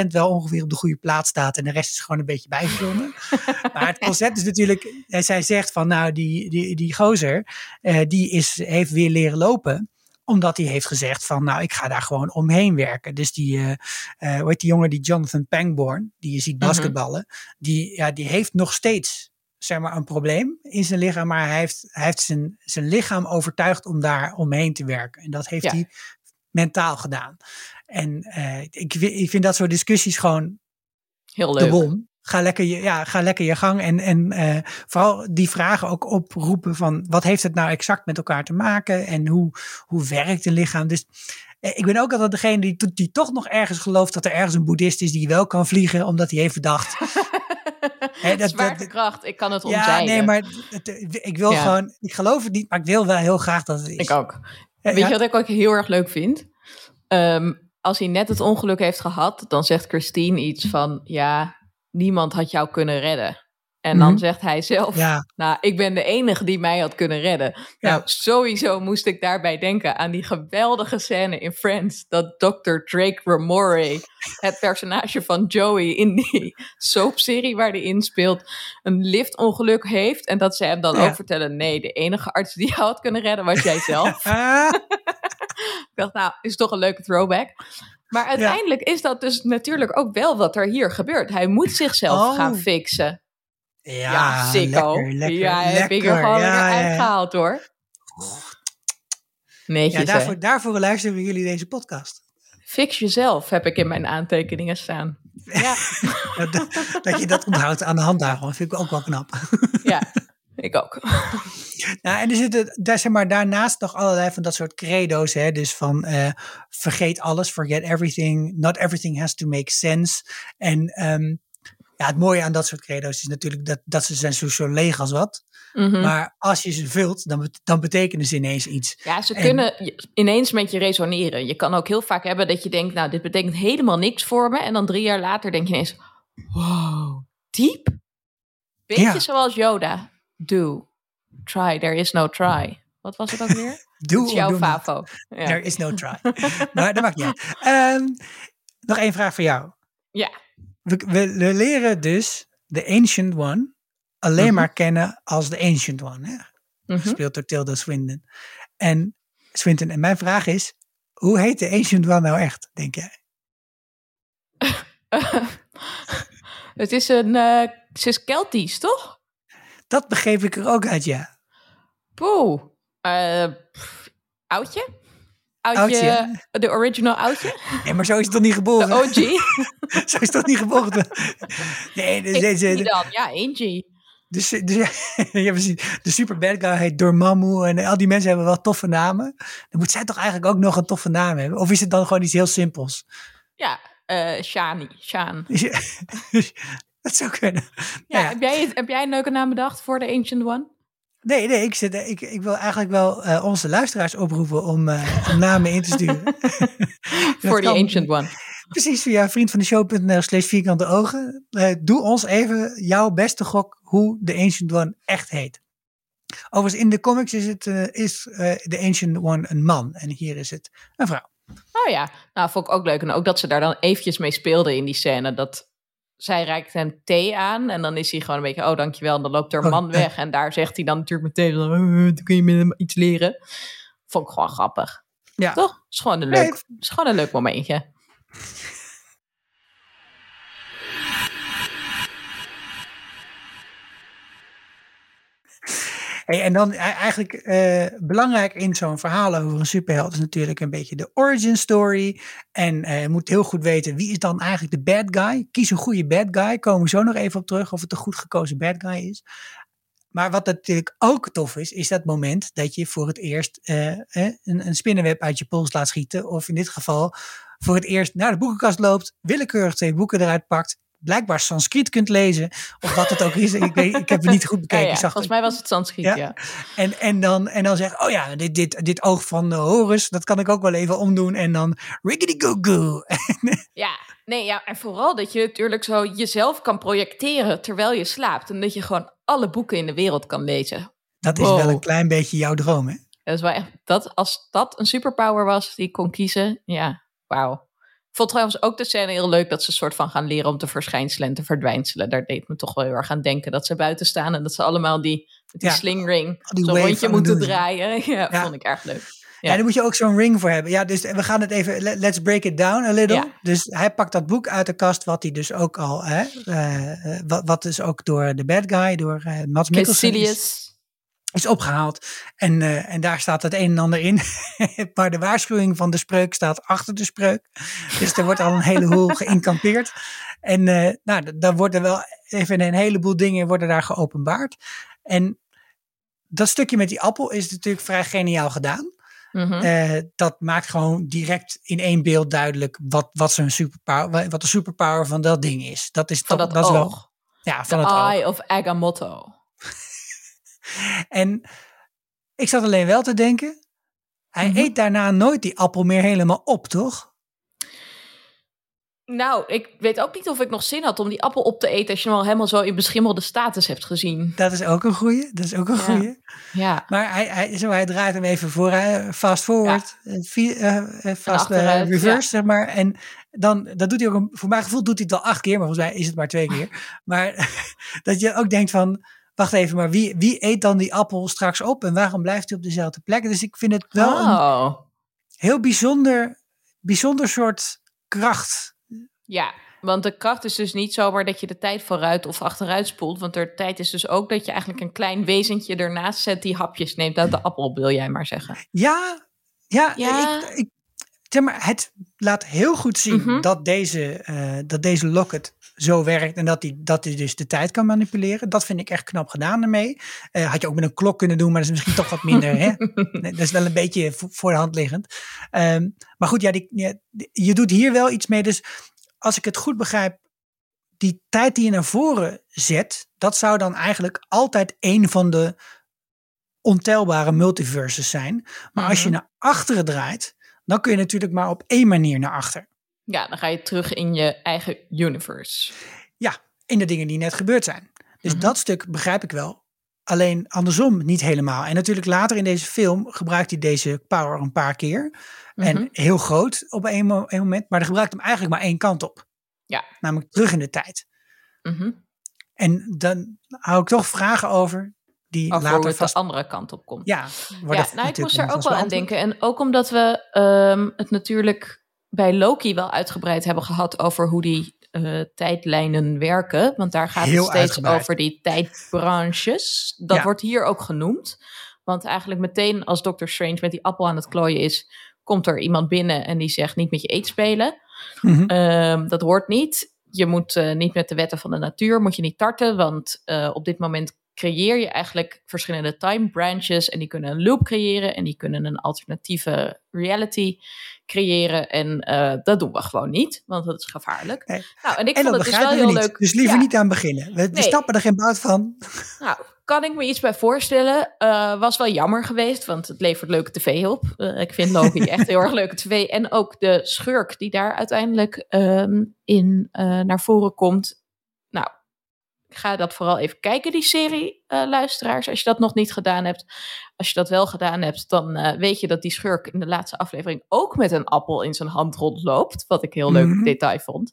80% wel ongeveer op de goede plaats staat. En de rest is gewoon een beetje bijgezongen. [LAUGHS] maar het concept is natuurlijk, zij zegt van nou die, die, die gozer, uh, die is, heeft weer leren lopen omdat hij heeft gezegd van, nou, ik ga daar gewoon omheen werken. Dus die, uh, uh, hoe heet die jongen, die Jonathan Pangborn, die je ziet mhm. basketballen, die, ja, die heeft nog steeds, zeg maar, een probleem in zijn lichaam, maar hij heeft, hij heeft zijn, zijn lichaam overtuigd om daar omheen te werken. En dat heeft hij mentaal gedaan. En uh, ik, ik vind dat soort discussies gewoon heel leuk. De bom. Ga lekker je, ja, ga lekker je gang. En, en uh, vooral die vragen ook oproepen van wat heeft het nou exact met elkaar te maken? En hoe, hoe werkt een lichaam? Dus uh, ik ben ook altijd degene die, die toch nog ergens gelooft dat er ergens een boeddhist is die wel kan vliegen, omdat hij heeft bedacht. [LAUGHS] He, dat, Zwaartekracht, ik kan het omzeilen. Ja, nee, maar het, ik wil ja. gewoon, ik geloof het niet, maar ik wil wel heel graag dat het is. Ik ook. Weet je wat ik ook heel erg leuk vind? Um, als hij net het ongeluk heeft gehad, dan zegt Christine iets van: Ja, niemand had jou kunnen redden. En dan mhm. zegt hij zelf, ja. nou, ik ben de enige die mij had kunnen redden. Ja. Nou, sowieso moest ik daarbij denken aan die geweldige scène in Friends. Dat Dr. Drake Ramore, het personage van Joey in die [LAUGHS] soapserie waar hij in speelt, een liftongeluk heeft. En dat ze hem dan ook vertellen, nee, de enige arts die jou had kunnen redden was jij zelf. [LAUGHS] ik dacht, nou, is toch een leuke throwback. Maar uiteindelijk is dat dus natuurlijk ook wel wat er hier gebeurt. Hij moet zichzelf oh. gaan fixen. Ja, ja sicko. Lekker, lekker, ja, heb ik er gewoon ja, weer uitgehaald hoor. Netjes, ja, daarvoor, daarvoor luisteren jullie deze podcast. Fix jezelf heb ik in mijn aantekeningen staan. [LAUGHS] Ja. dat, dat, je dat onthoudt aan de hand daarvan vind ik ook wel knap. [LAUGHS] ja, ik ook. [LAUGHS] Nou, en er zitten daar, zeg maar, daarnaast nog allerlei van dat soort credo's. Hè? Dus van uh, vergeet alles, forget everything. Not everything has to make sense. En um, ja, het mooie aan dat soort credo's is natuurlijk dat, dat ze zijn zo, zo leeg als wat. Mm -hmm. Maar als je ze vult, dan, dan betekenen ze ineens iets. Ja, ze en, kunnen ineens met je resoneren. Je kan ook heel vaak hebben dat je denkt, nou, dit betekent helemaal niks voor me. En dan drie jaar later denk je ineens, wow, diep? Beetje ja. zoals Yoda. Do, try, there is no try. Wat was het ook weer? [LAUGHS] Doe is jouw favo. Ja. There is no try. [LAUGHS] maar dat maakt niet uit. Um, nog één vraag voor jou. Ja. We, we, we leren dus de Ancient One alleen mm -hmm. maar kennen als de Ancient One. Hè? Mm -hmm. Gespeeld door Tilda Swinton. En Swinton. En mijn vraag is, hoe heet de Ancient One nou echt, denk jij? [LAUGHS] het is een, uh, het is Keltisch, toch? Dat begreep ik er ook uit, ja. Poeh. Uh, oudje? Oudje, de original oudje? Nee, maar zo is het toch niet geboren? De OG? [LAUGHS] zo is het toch niet geboren? Nee, dus deze... dan? Ja, AG. Dus, dus ja, [LAUGHS] de super bad guy heet Dormammu en al die mensen hebben wel toffe namen. Dan moet zij toch eigenlijk ook nog een toffe naam hebben? Of is het dan gewoon iets heel simpels? Ja, uh, Shani, Shaan. [LAUGHS] Dat zou kunnen. Ja, nou ja. Heb, jij, heb jij een leuke naam bedacht voor de Ancient One? Nee, nee, ik, zit, ik, ik wil eigenlijk wel uh, onze luisteraars oproepen om, uh, namen in te sturen. [LAUGHS] Voor die Ancient One. Precies, via vriendvandeshow.nl slash vierkante ogen. Uh, doe ons even jouw beste gok hoe de Ancient One echt heet. Overigens, in de comics is, het, is de Ancient One een man en hier is het een vrouw. Oh ja, nou vond ik ook leuk. En ook dat ze daar dan eventjes mee speelden in die scène. Dat zij reikt hem thee aan en dan is hij gewoon een beetje, oh dankjewel. En dan loopt er een man weg en daar zegt hij dan natuurlijk meteen, oh, dan kun je met hem iets leren. Vond ik gewoon grappig. Ja. Toch? Is gewoon een leuk, is gewoon een leuk momentje. En dan e-, eigenlijk uh, belangrijk in zo'n verhaal over een superheld is natuurlijk een beetje de origin story. En uh, je moet heel goed weten wie is dan eigenlijk de bad guy. Kies een goede bad guy. Komen we zo nog even op terug of het een goed gekozen bad guy is. Maar wat natuurlijk ook tof is, is dat moment dat je voor het eerst een, een spinnenweb uit je pols laat schieten. Of in dit geval voor het eerst naar de boekenkast loopt, willekeurig twee boeken eruit pakt blijkbaar Sanskriet kunt lezen. Of wat het ook is. Ik, weet, ik heb het niet goed [LAUGHS] bekeken. Ja, volgens mij was het Sanskriet, ja. En, en, dan, en dan zeg oh ja, dit, dit, dit oog van Horus, dat kan ik ook wel even omdoen. En dan riggedy goo goo. [LAUGHS] ja, nee, ja, en vooral dat je natuurlijk zo jezelf kan projecteren terwijl je slaapt. En dat je gewoon alle boeken in de wereld kan lezen. Dat is wel een klein beetje jouw droom, hè? Dat is wel echt, dat, als dat een superpower was die ik kon kiezen, ja, wauw. Vond trouwens ook de scène heel leuk dat ze een soort van gaan leren om te verschijnselen en te verdwijnselen. Daar deed me toch wel heel erg aan denken dat ze buiten staan en dat ze allemaal die, die ja, slingring zo'n rondje moeten draaien. [LAUGHS] Ja, ja, vond ik erg leuk. Ja. ja, daar moet je ook zo'n ring voor hebben. Ja, dus we gaan het even, let's break it down a little. Ja. Dus hij pakt dat boek uit de kast, wat hij dus ook al, hè, uh, wat, wat dus ook door de bad guy, door uh, Mats Mikkelsen is opgehaald. En, uh, en daar staat het een en ander in. [LAUGHS] maar de waarschuwing van de spreuk staat achter de spreuk. Dus er wordt al een heleboel [LAUGHS] geïnkampeerd. En uh, nou, dan worden wel even een heleboel dingen worden daar geopenbaard. En dat stukje met die appel is natuurlijk vrij geniaal gedaan. Mm -hmm. uh, dat maakt gewoon direct in één beeld duidelijk wat, wat, zijn superpower, wat de superpower van dat ding is. Dat is, van dat, dat, is wel. Ja, van The het Eye oog. of Agamotto. [LAUGHS] En ik zat alleen wel te denken, hij mm -hmm. eet daarna nooit die appel meer helemaal op, toch? Nou, ik weet ook niet of ik nog zin had om die appel op te eten als je hem al helemaal zo in beschimmelde status hebt gezien. Dat is ook een goeie. Dat is ook een ja. goeie. Ja. Maar hij, hij, zo, hij draait hem even voor, fast forward, ja. uh, fast uh, reverse, zeg maar. En dan, dat doet hij ook, voor mijn gevoel doet hij het al acht keer, maar volgens mij is het maar twee keer. [LAUGHS] maar [LAUGHS] dat je ook denkt van, wacht even, maar wie, wie eet dan die appel straks op en waarom blijft hij op dezelfde plek? Dus ik vind het wel oh. een heel bijzonder, bijzonder soort kracht. Ja, want de kracht is dus niet zomaar dat je de tijd vooruit of achteruit spoelt. Want de tijd is dus ook dat je eigenlijk een klein wezentje ernaast zet die hapjes neemt uit de appel, wil jij maar zeggen. Ja, ja, ja. Ik, ik, zeg maar, het laat heel goed zien mm -hmm. dat, deze, uh, dat deze locket zo werkt en dat hij, dat dus de tijd kan manipuleren. Dat vind ik echt knap gedaan ermee. Uh, had je ook met een klok kunnen doen, maar dat is misschien toch wat minder. hè? [LAUGHS] dat is wel een beetje voor de hand liggend. Um, maar goed, ja, die, ja, je doet hier wel iets mee. Dus als ik het goed begrijp, die tijd die je naar voren zet, dat zou dan eigenlijk altijd een van de ontelbare multiverses zijn. Maar mm -hmm. als je mhm. naar achteren draait, dan kun je natuurlijk maar op één manier naar achter. Ja, dan ga je terug in je eigen universe. Ja, in de dingen die net gebeurd zijn. Dus mm-hmm. dat stuk begrijp ik wel. Alleen andersom niet helemaal. En natuurlijk later in deze film gebruikt hij deze power een paar keer. En heel groot op een, moment. Maar hij gebruikt hem eigenlijk maar één kant op. Ja. Namelijk terug in de tijd. Mm-hmm. En dan hou ik toch vragen over die Over later vast... de andere kant op komt. Ja, ja nou, ik moest er ook wel aan denken. En ook omdat we um, het natuurlijk bij Loki wel uitgebreid hebben gehad over hoe die uh, tijdlijnen werken. Want daar gaat Heel het steeds uitgebreid. over die tijdbranches. Dat ja. wordt hier ook genoemd. Want eigenlijk meteen als Doctor Strange met die appel aan het klooien is, komt er iemand binnen en die zegt niet met je eet spelen. Mm -hmm. uh, dat hoort niet. Je moet uh, niet met de wetten van de natuur, moet je niet tarten, want uh, op dit moment creëer je eigenlijk verschillende time branches en die kunnen een loop creëren en die kunnen een alternatieve reality creëren. En uh, dat doen we gewoon niet, want dat is gevaarlijk. Nee. Nou, en ik en vond het dus wel heel niet. leuk. Dus liever ja. niet aan beginnen. We, we nee. stappen er geen bout van. Nou, kan ik me iets bij voorstellen. Uh, was wel jammer geweest, want het levert leuke tv op. Uh, ik vind Loki echt heel erg leuke tv. En ook de schurk die daar uiteindelijk um, in naar voren komt. Ga dat vooral even kijken, die serie, luisteraars. Als je dat nog niet gedaan hebt. Als je dat wel gedaan hebt, dan weet je dat die schurk in de laatste aflevering ook met een appel in zijn hand rondloopt. Wat ik heel leuk mm -hmm. detail vond.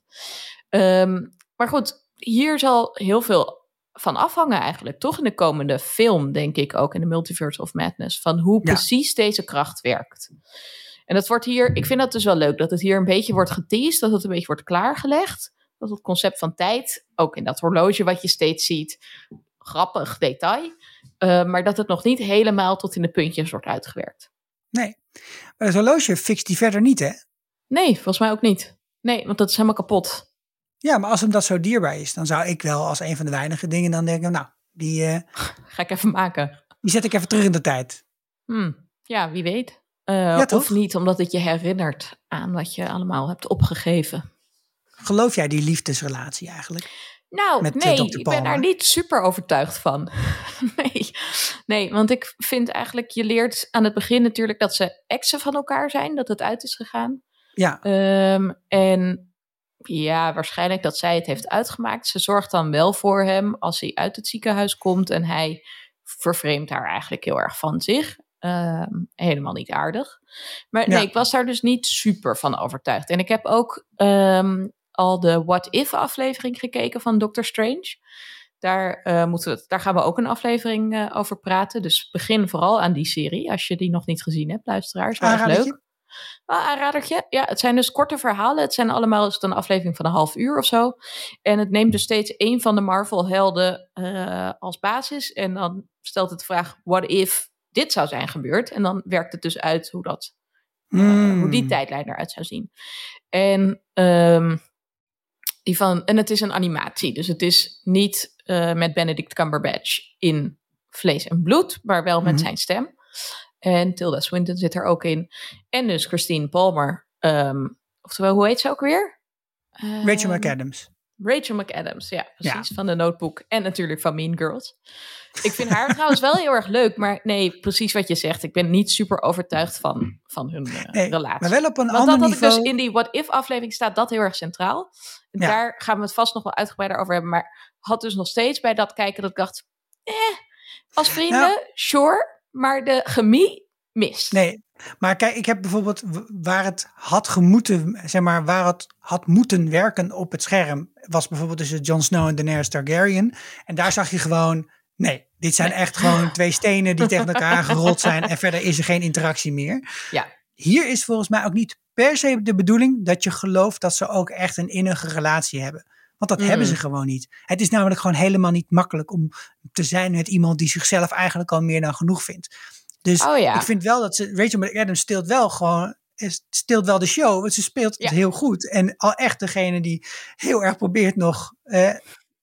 Um, maar goed, hier zal heel veel van afhangen eigenlijk, toch in de komende film, denk ik ook, in de Multiverse of Madness, van hoe ja. precies deze kracht werkt. En dat wordt hier, ik vind dat dus wel leuk, dat het hier een beetje wordt geteased, dat het een beetje wordt klaargelegd. Dat het concept van tijd, ook in dat horloge wat je steeds ziet, grappig detail, uh, maar dat het nog niet helemaal tot in de puntjes wordt uitgewerkt. Nee, maar het horloge fixt die verder niet, hè? Nee, volgens mij ook niet. Nee, want dat is helemaal kapot. Ja, maar als hem dat zo dierbaar is, dan zou ik wel als een van de weinige dingen dan denken, nou, die... Uh, [LAUGHS] Ga ik even maken. Die zet ik even terug in de tijd. Hmm, ja, wie weet. Uh, ja, of niet, omdat het je herinnert aan wat je allemaal hebt opgegeven. Geloof jij die liefdesrelatie eigenlijk? Nou, Met, nee, ik ben daar niet super overtuigd van. [LAUGHS] nee. nee, want ik vind eigenlijk, je leert aan het begin natuurlijk dat ze exen van elkaar zijn, dat het uit is gegaan. Ja. Um, en ja, waarschijnlijk dat zij het heeft uitgemaakt. Ze zorgt dan wel voor hem als hij uit het ziekenhuis komt en hij vervreemdt haar eigenlijk heel erg van zich. Uh, helemaal niet aardig. Maar nee, ik was daar dus niet super van overtuigd. En ik heb ook um, al de What If aflevering gekeken van Doctor Strange. Daar, uh, moeten we, daar gaan we ook een aflevering uh, over praten. Dus begin vooral aan die serie. Als je die nog niet gezien hebt, luisteraars. Erg leuk. Wel aanradertje. Ja, het zijn dus korte verhalen. Het zijn allemaal is het een aflevering van een half uur of zo. En het neemt dus steeds één van de Marvel-helden uh, als basis. En dan stelt het de vraag: what if dit zou zijn gebeurd? En dan werkt het dus uit hoe dat, mm. hoe die tijdlijn eruit zou zien. En um, die van, en het is een animatie, dus het is niet uh, met Benedict Cumberbatch in vlees en bloed, maar wel met mm. zijn stem. En Tilda Swinton zit er ook in. En dus Christine Palmer. Um, oftewel, hoe heet ze ook weer? Um, Rachel McAdams. Rachel McAdams, ja, precies. Ja. Van de Notebook. En natuurlijk van Mean Girls. Ik vind haar [LAUGHS] trouwens wel heel erg leuk. Maar nee, precies wat je zegt. Ik ben niet super overtuigd van, van hun uh, nee, relatie. Maar wel op een Want ander dat niveau. Dus in die What If aflevering staat dat heel erg centraal. En ja. Daar gaan we het vast nog wel uitgebreider over hebben. Maar had dus nog steeds bij dat kijken dat ik dacht... Eh, als vrienden, nou, sure maar de chemie mist. Nee, maar kijk, ik heb bijvoorbeeld waar het had gemoeten, zeg maar, waar het had moeten werken op het scherm, was bijvoorbeeld tussen Jon Snow en Daenerys Targaryen. En daar zag je gewoon, nee, dit zijn echt gewoon twee stenen die tegen elkaar gerold zijn en verder is er geen interactie meer. Ja. Hier is volgens mij ook niet per se de bedoeling dat je gelooft dat ze ook echt een innige relatie hebben. Want dat mm. hebben ze gewoon niet. Het is namelijk gewoon helemaal niet makkelijk om te zijn met iemand die zichzelf eigenlijk al meer dan genoeg vindt. Dus oh, ja. ik vind wel dat ze, Rachel McAdams steelt wel gewoon, steelt wel de show. Want ze speelt ja. het heel goed. En al echt degene die heel erg probeert nog, eh,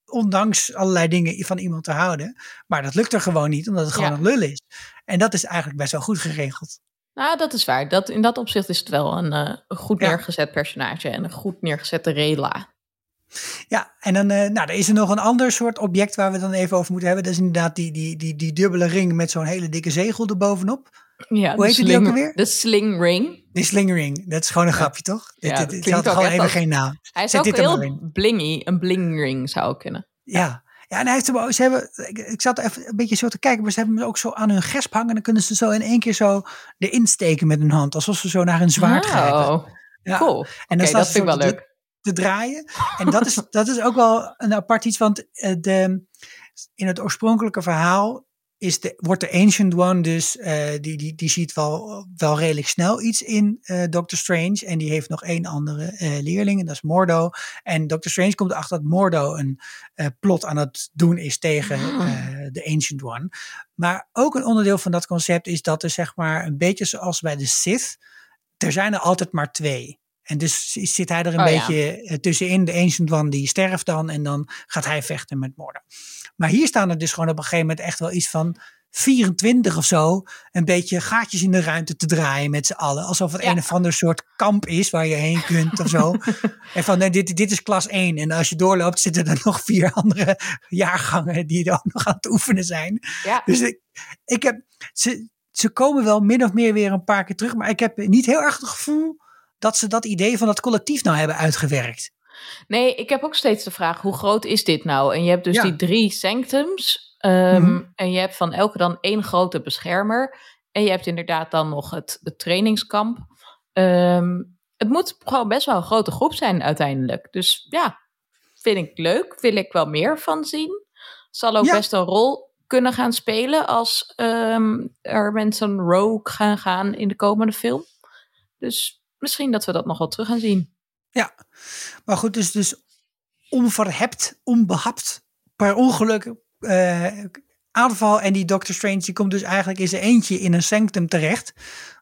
ondanks allerlei dingen van iemand te houden. Maar dat lukt er gewoon niet, omdat het gewoon ja. een lul is. En dat is eigenlijk best wel goed geregeld. Nou, dat is waar. Dat, in dat opzicht is het wel een, uh, een goed neergezet personage en een goed neergezette rela. Ja, en dan uh, nou, er is er nog een ander soort object waar we het dan even over moeten hebben. Dat is inderdaad die, die, die, die dubbele ring met zo'n hele dikke zegel erbovenop. Ja, Hoe heet sling, die ook alweer? De sling ring. De sling ring, dat is gewoon een ja. grapje toch? Ja, dit, dit, dit had gewoon even als, geen naam. Hij is Zet ook heel blingy, een bling ring zou ook kunnen. Ja, ja, en hij heeft hem, ze hebben, ik, ik zat even een beetje zo te kijken, maar ze hebben hem ook zo aan hun gesp hangen. Dan kunnen ze zo in één keer zo erin steken met hun hand, alsof ze zo naar een zwaard oh, grijpen. Ja. Cool. En dan okay, dat vind ik wel leuk te draaien. En dat is, [LAUGHS] dat is ook wel een apart iets, want de, in het oorspronkelijke verhaal is de, wordt de Ancient One dus, uh, die, die, die ziet wel, wel redelijk snel iets in uh, Doctor Strange. En die heeft nog één andere uh, leerling, en dat is Mordo. En Doctor Strange komt erachter dat Mordo een plot aan het doen is tegen de Ancient One. Maar ook een onderdeel van dat concept is dat er zeg maar een beetje zoals bij de Sith, er zijn er altijd maar twee. En dus zit hij er een oh, beetje ja. tussenin. De Ancient One die sterft dan en dan gaat hij vechten met Mordor. Maar hier staan er dus gewoon op een gegeven moment echt wel iets van 24 of zo een beetje gaatjes in de ruimte te draaien met z'n allen. Alsof het een of ander soort kamp is waar je heen kunt of zo. [LAUGHS] en van nee, dit, dit is klas 1. En als je doorloopt zitten er nog vier andere jaargangen die er ook nog aan het oefenen zijn. Ja. Dus ik, ik heb, ze, ze komen wel min of meer weer een paar keer terug. Maar ik heb niet heel erg het gevoel dat ze dat idee van dat collectief nou hebben uitgewerkt. Nee, ik heb ook steeds de vraag, hoe groot is dit nou? En je hebt dus die drie sanctums. Um, mm En je hebt van elke dan één grote beschermer. En je hebt inderdaad dan nog het, het trainingskamp. Um, het moet gewoon best wel een grote groep zijn uiteindelijk. Dus ja, vind ik leuk. Wil ik wel meer van zien. Zal ook best een rol kunnen gaan spelen als um, er mensen rogue gaan gaan in de komende film. Dus misschien dat we dat nog wel terug gaan zien. Ja, maar goed, dus, dus onverhept, onbehapt, per ongeluk uh, aanval. En die Doctor Strange die komt dus eigenlijk in zijn eentje in een sanctum terecht.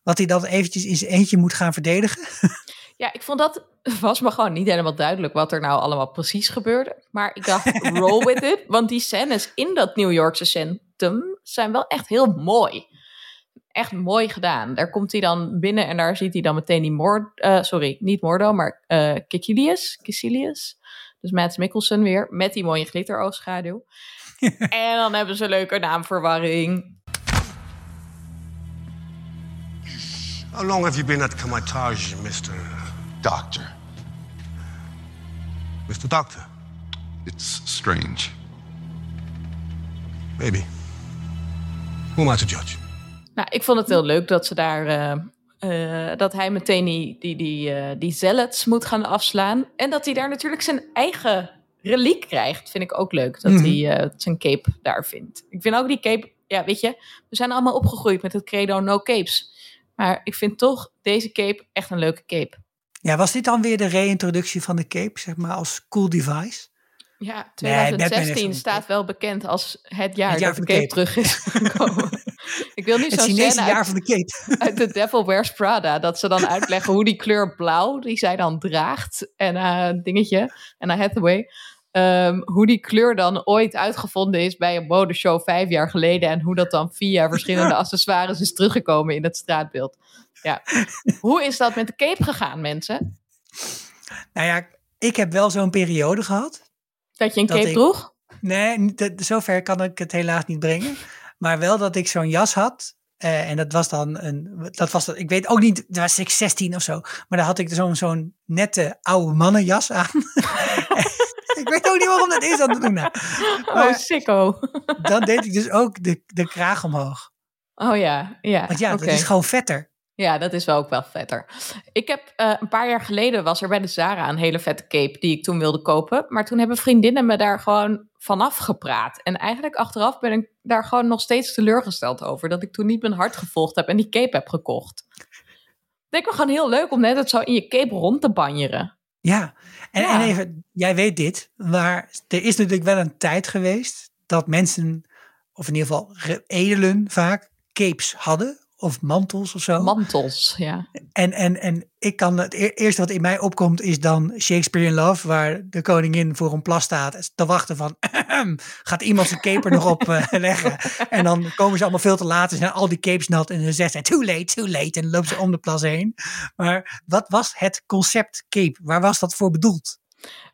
Wat hij dan eventjes in zijn eentje moet gaan verdedigen. [LAUGHS] Ja, ik vond dat was me gewoon niet helemaal duidelijk wat er nou allemaal precies gebeurde. Maar ik dacht, roll with it. [LAUGHS] Want die scènes in dat New Yorkse centrum zijn wel echt heel mooi. Echt mooi gedaan. Daar komt hij dan binnen en daar ziet hij dan meteen die Mord... Uh, sorry, niet Mordo, maar uh, Kikilius. Kicilius. Dus Matt Mikkelsen weer, met die mooie glitteroogschaduw. [LAUGHS] en dan hebben ze een leuke naamverwarring. How long have you been at Kamatage, Mr. Doctor? Mr. Doctor? It's strange. Maybe. Who am I to judge? Nou, ik vond het heel leuk dat ze daar... Uh, uh, dat hij meteen die, die, die, uh, die zealots moet gaan afslaan. En dat hij daar natuurlijk zijn eigen reliek krijgt. Vind ik ook leuk, dat mm -hmm. hij zijn cape daar vindt. Ik vind ook die cape... Ja, weet je, we zijn allemaal opgegroeid met het credo no capes. Maar ik vind toch deze cape echt een leuke cape. Ja, was dit dan weer de reintroductie van de cape, zeg maar, als cool device? Ja, 2016 nee, staat wel bekend als het jaar, het jaar dat de cape, cape, terug is gekomen. [LAUGHS] [LAUGHS] ik wil niet zo zeggen jaar van de cape. [LAUGHS] uit The Devil Wears Prada, dat ze dan uitleggen hoe die kleur blauw, die zij dan draagt, en uh, dingetje, en uh, Hathaway, um, hoe die kleur dan ooit uitgevonden is bij een modeshow vijf jaar geleden en hoe dat dan via verschillende [LAUGHS] accessoires is teruggekomen in het straatbeeld. Ja. Hoe is dat met de cape gegaan, mensen? Nou ja, ik heb wel zo'n periode gehad. Dat je een cape ik, droeg? Nee, zover kan ik het helaas niet brengen. Maar wel dat ik zo'n jas had. Uh, en dat was dan een. Dat was, ik weet ook niet, dat was ik 16 of zo. Maar daar had ik zo'n zo'n nette oude mannenjas aan. [LAUGHS] ik weet ook niet waarom dat is aan het doen. Maar oh, sicko. dan deed ik dus ook de, de kraag omhoog. Oh ja, ja. Want ja, okay. dat is gewoon vetter. Ja, dat is wel ook wel vetter. Ik heb uh, een paar jaar geleden was er bij de Zara een hele vette cape die ik toen wilde kopen. Maar toen hebben vriendinnen me daar gewoon vanaf gepraat. En eigenlijk achteraf ben ik daar gewoon nog steeds teleurgesteld over. Dat ik toen niet mijn hart gevolgd heb en die cape heb gekocht. Leek me gewoon heel leuk om net het zo in je cape rond te banjeren. Ja. En, ja. en even, jij weet dit, maar er is natuurlijk wel een tijd geweest dat mensen, of in ieder geval edelen vaak, capes hadden of mantels of zo. Mantels, ja. En, en, en ik kan het eerste wat in mij opkomt is dan Shakespeare in Love, waar de koningin voor een plas staat te wachten van [CLEARS THROAT] gaat iemand zijn cape er nog op uh, [LAUGHS] leggen? En dan komen ze allemaal veel te laat en zijn al die capes nat en dan zegt too late, too late en dan loopt ze om de plas heen. Maar wat was het concept cape? Waar was dat voor bedoeld?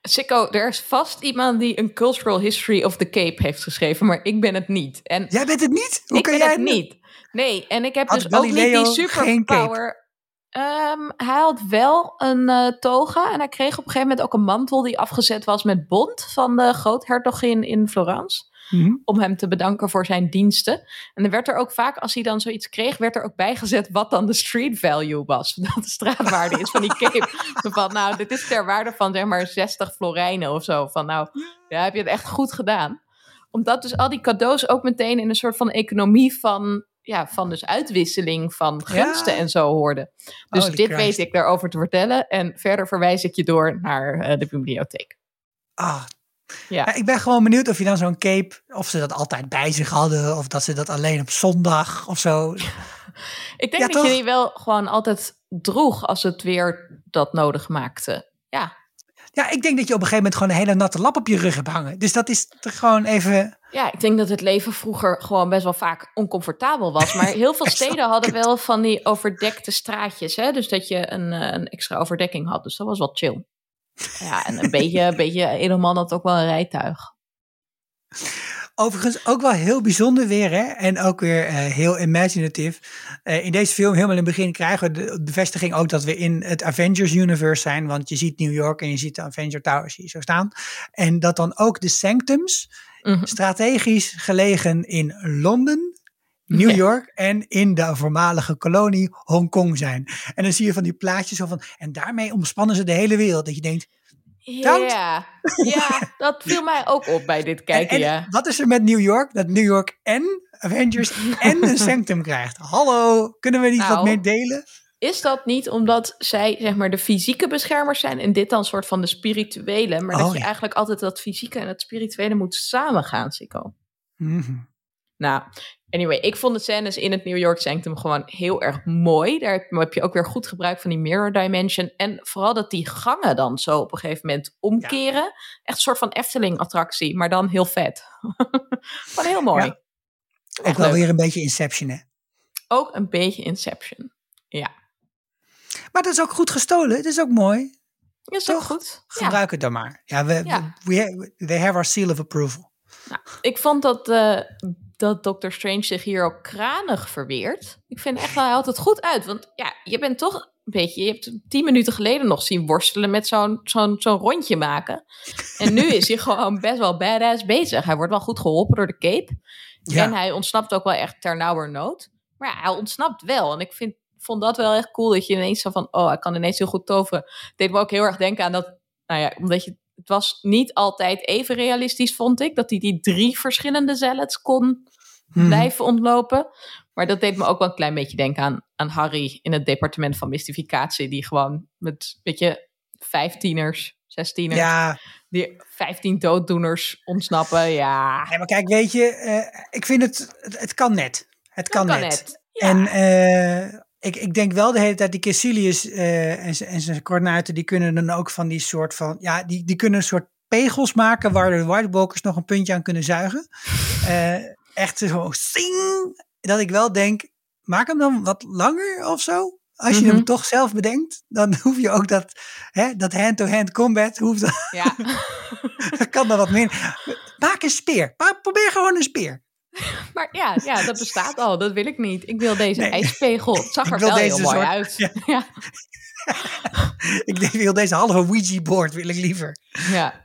Sikko, er is vast iemand die een cultural history of the Cape heeft geschreven, maar ik ben het niet. En jij bent het niet? Hoe ik kan ben jij het niet? Nee, en ik heb had dus ook niet die superpower. Um, hij had wel een uh, toga en hij kreeg op een gegeven moment ook een mantel die afgezet was met bont van de groothertogin in Florence. Mm-hmm. Om hem te bedanken voor zijn diensten. En er werd er ook vaak, als hij dan zoiets kreeg, werd er ook bijgezet wat dan de street value was. [LAUGHS] Dat de straatwaarde is van die cape. van nou, dit is ter waarde van zeg maar 60 florijnen of zo. Van nou, ja, heb je het echt goed gedaan. Omdat dus al die cadeaus ook meteen in een soort van economie van ja, van dus uitwisseling van gunsten ja. en zo hoorde. Dus Holy dit Christ. weet ik daarover te vertellen. En verder verwijs ik je door naar uh, de bibliotheek. Ah, ja. Ik ben gewoon benieuwd of je dan zo'n cape, of ze dat altijd bij zich hadden, of dat ze dat alleen op zondag of zo. [LAUGHS] ik denk ja, dat toch? je die wel gewoon altijd droeg als het weer dat nodig maakte. Ja. Ja, ik denk dat je op een gegeven moment gewoon een hele natte lap op je rug hebt hangen. Dus dat is gewoon even Ja, ik denk dat het leven vroeger gewoon best wel vaak oncomfortabel was. Maar heel [LAUGHS] veel steden hadden wel van die overdekte straatjes. Hè? Dus dat je een, eh, een extra overdekking had. Dus dat was wel chill. Ja, en een beetje, een beetje helemaal had ook wel een rijtuig. Overigens ook wel heel bijzonder weer, hè? En ook weer uh, heel imaginatief. Uh, in deze film, helemaal in het begin, krijgen we de bevestiging ook dat we in het Avengers Universe zijn. Want je ziet New York en je ziet de Avenger Towers hier zo staan. En dat dan ook de Sanctums, mm -hmm. strategisch gelegen in Londen, New York en in de voormalige kolonie Hongkong zijn. En dan zie je van die plaatjes zo van, en daarmee omspannen ze de hele wereld. Dat je denkt, ja, ja, dat viel mij ook op bij dit kijken, en, en ja. Wat is er met New York? Dat New York en Avengers en een [LAUGHS] Sanctum krijgt. Hallo, kunnen we niet Nou, wat meer delen? Is dat niet omdat zij zeg maar de fysieke beschermers zijn en dit dan soort van de spirituele, maar dat Oh, je ja. eigenlijk altijd dat fysieke en het spirituele moet samengaan, Sikko? Mhm. Nou, anyway, ik vond de scènes in het New York Sanctum gewoon heel erg mooi. Daar heb- je ook weer goed gebruik van die mirror dimension. En vooral dat die gangen dan zo op een gegeven moment omkeren. Echt een soort van Efteling-attractie, maar dan heel vet. [LAUGHS] gewoon heel mooi. Ja. Ook Echt wel weer een beetje Inception, hè? Ook een beetje Inception. Ja, Maar dat is ook goed gestolen. Het is ook mooi. is ook goed. Ja. Gebruik het dan maar. Ja, we, we, have our seal of approval. Ik vond dat, eh, dat Doctor Strange zich hier ook kranig verweert. Ik vind echt, hij houdt het goed uit. Want ja, je bent toch een beetje... Je hebt hem tien minuten geleden nog zien worstelen met zo'n zo'n zo'n rondje maken. En nu is hij [LAUGHS] gewoon best wel badass bezig. Hij wordt wel goed geholpen door de cape. Ja. En hij ontsnapt ook wel echt ter nauwernood. Maar ja, hij ontsnapt wel. En ik vind, vond dat wel echt cool dat je ineens zo van... Oh, hij kan ineens heel goed toveren. Het deed me ook heel erg denken aan dat... Nou ja, omdat je... Het was niet altijd even realistisch, vond ik. Dat hij die drie verschillende zellets kon Mhm. blijven ontlopen. Maar dat deed me ook wel een klein beetje denken aan, aan Harry in het departement van mystificatie. Die gewoon met, weet je, vijftieners, zestieners, Ja, die vijftien dooddoeners ontsnappen. Ja, nee, maar kijk, weet je, eh, ik vind het, het, het kan net. Het kan, kan net. net. Ja. En eh, ik, ik denk wel de hele tijd, die Caecilius eh, en, zijn- en zijn coördinaten, die kunnen dan ook van die soort van, ja, die, die kunnen een soort pegels maken waar de White Walkers nog een puntje aan kunnen zuigen. [LAUGHS] Eh, echt zo, sing, dat ik wel denk, maak hem dan wat langer of zo. Als je Mhm. hem toch zelf bedenkt, dan [LAUGHS] hoef je ook dat, hè, dat hand-to-hand combat, hoeft, ja. [LAUGHS] kan dan wat minder. Maak een speer. Probeer gewoon een speer. [LAUGHS] maar ja, ja, dat bestaat al. Dat wil ik niet. Ik wil deze Nee. ijspegel. Het zag er wel heel mooi soort- uit. ja. [LAUGHS] Ja. [LAUGHS] Ik wil deze halve Ouija-board wil ik liever. Ja,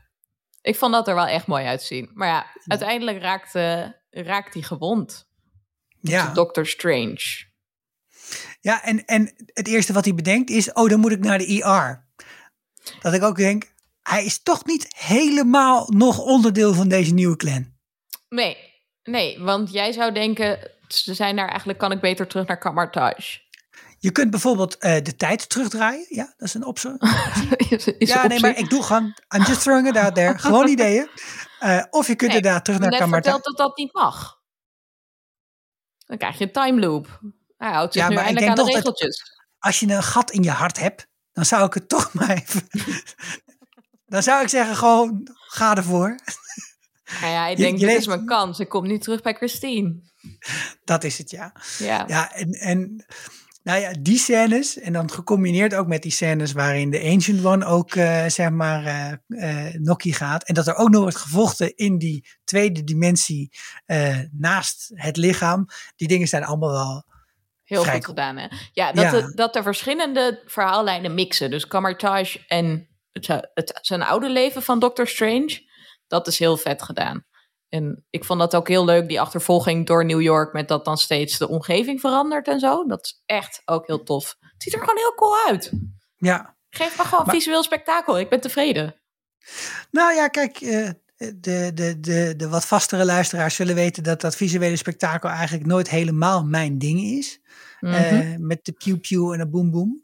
ik vond dat er wel echt mooi uitzien. Maar ja, uiteindelijk raakt, raakt hij gewond. Ja, Doctor Strange. ja en, en het eerste wat hij bedenkt is, oh, dan moet ik naar de ER. Dat ik ook denk, hij is toch niet helemaal nog onderdeel van deze nieuwe clan. Nee, nee, want jij zou denken, ze zijn daar eigenlijk, kan ik beter terug naar Kamartage. Je kunt bijvoorbeeld eh, de tijd terugdraaien. Ja, dat is een optie. [LAUGHS] is, is Ja, een nee, maar ik doe gewoon, I'm just throwing it out there. Gewoon [LAUGHS] ideeën. Eh, of je kunt Nee, inderdaad terug naar net Kamerta. verteld dat dat niet mag. Dan krijg je een time loop. Hij houdt zich Ja, nu maar ik eindelijk aan de denk toch dat- regeltjes. Als je een gat in je hart hebt, dan zou ik het toch [LAUGHS] maar even... dan zou ik zeggen, gewoon, ga ervoor. Nou ja, ik denk, je dit is mijn kans. Ik kom nu terug bij Christine. Dat is het, ja. Ja, Ja, en, en nou ja, die scènes, en dan gecombineerd ook met die scènes waarin de Ancient One ook, eh, zeg maar, eh eh Noki gaat. En dat er ook nog wordt gevochten in die tweede dimensie naast het lichaam. Die dingen zijn allemaal wel... heel vrij goed cool. gedaan. Hè? Ja, dat, Ja. De, dat er verschillende verhaallijnen mixen. Dus Kamartage en het, het, zijn oude leven van Doctor Strange. Dat is heel vet gedaan. En ik vond dat ook heel leuk, die achtervolging door New York... met dat dan steeds de omgeving verandert en zo. Dat is echt ook heel tof. Het ziet er gewoon heel cool uit. Ja, Geef me gewoon Maar- visueel spektakel. Ik ben tevreden. nou ja, kijk, eh, de, de, de, de wat vastere luisteraars zullen weten dat dat visuele spektakel eigenlijk nooit helemaal mijn ding is. Mhm. Eh, met de pew pew en de boom boom.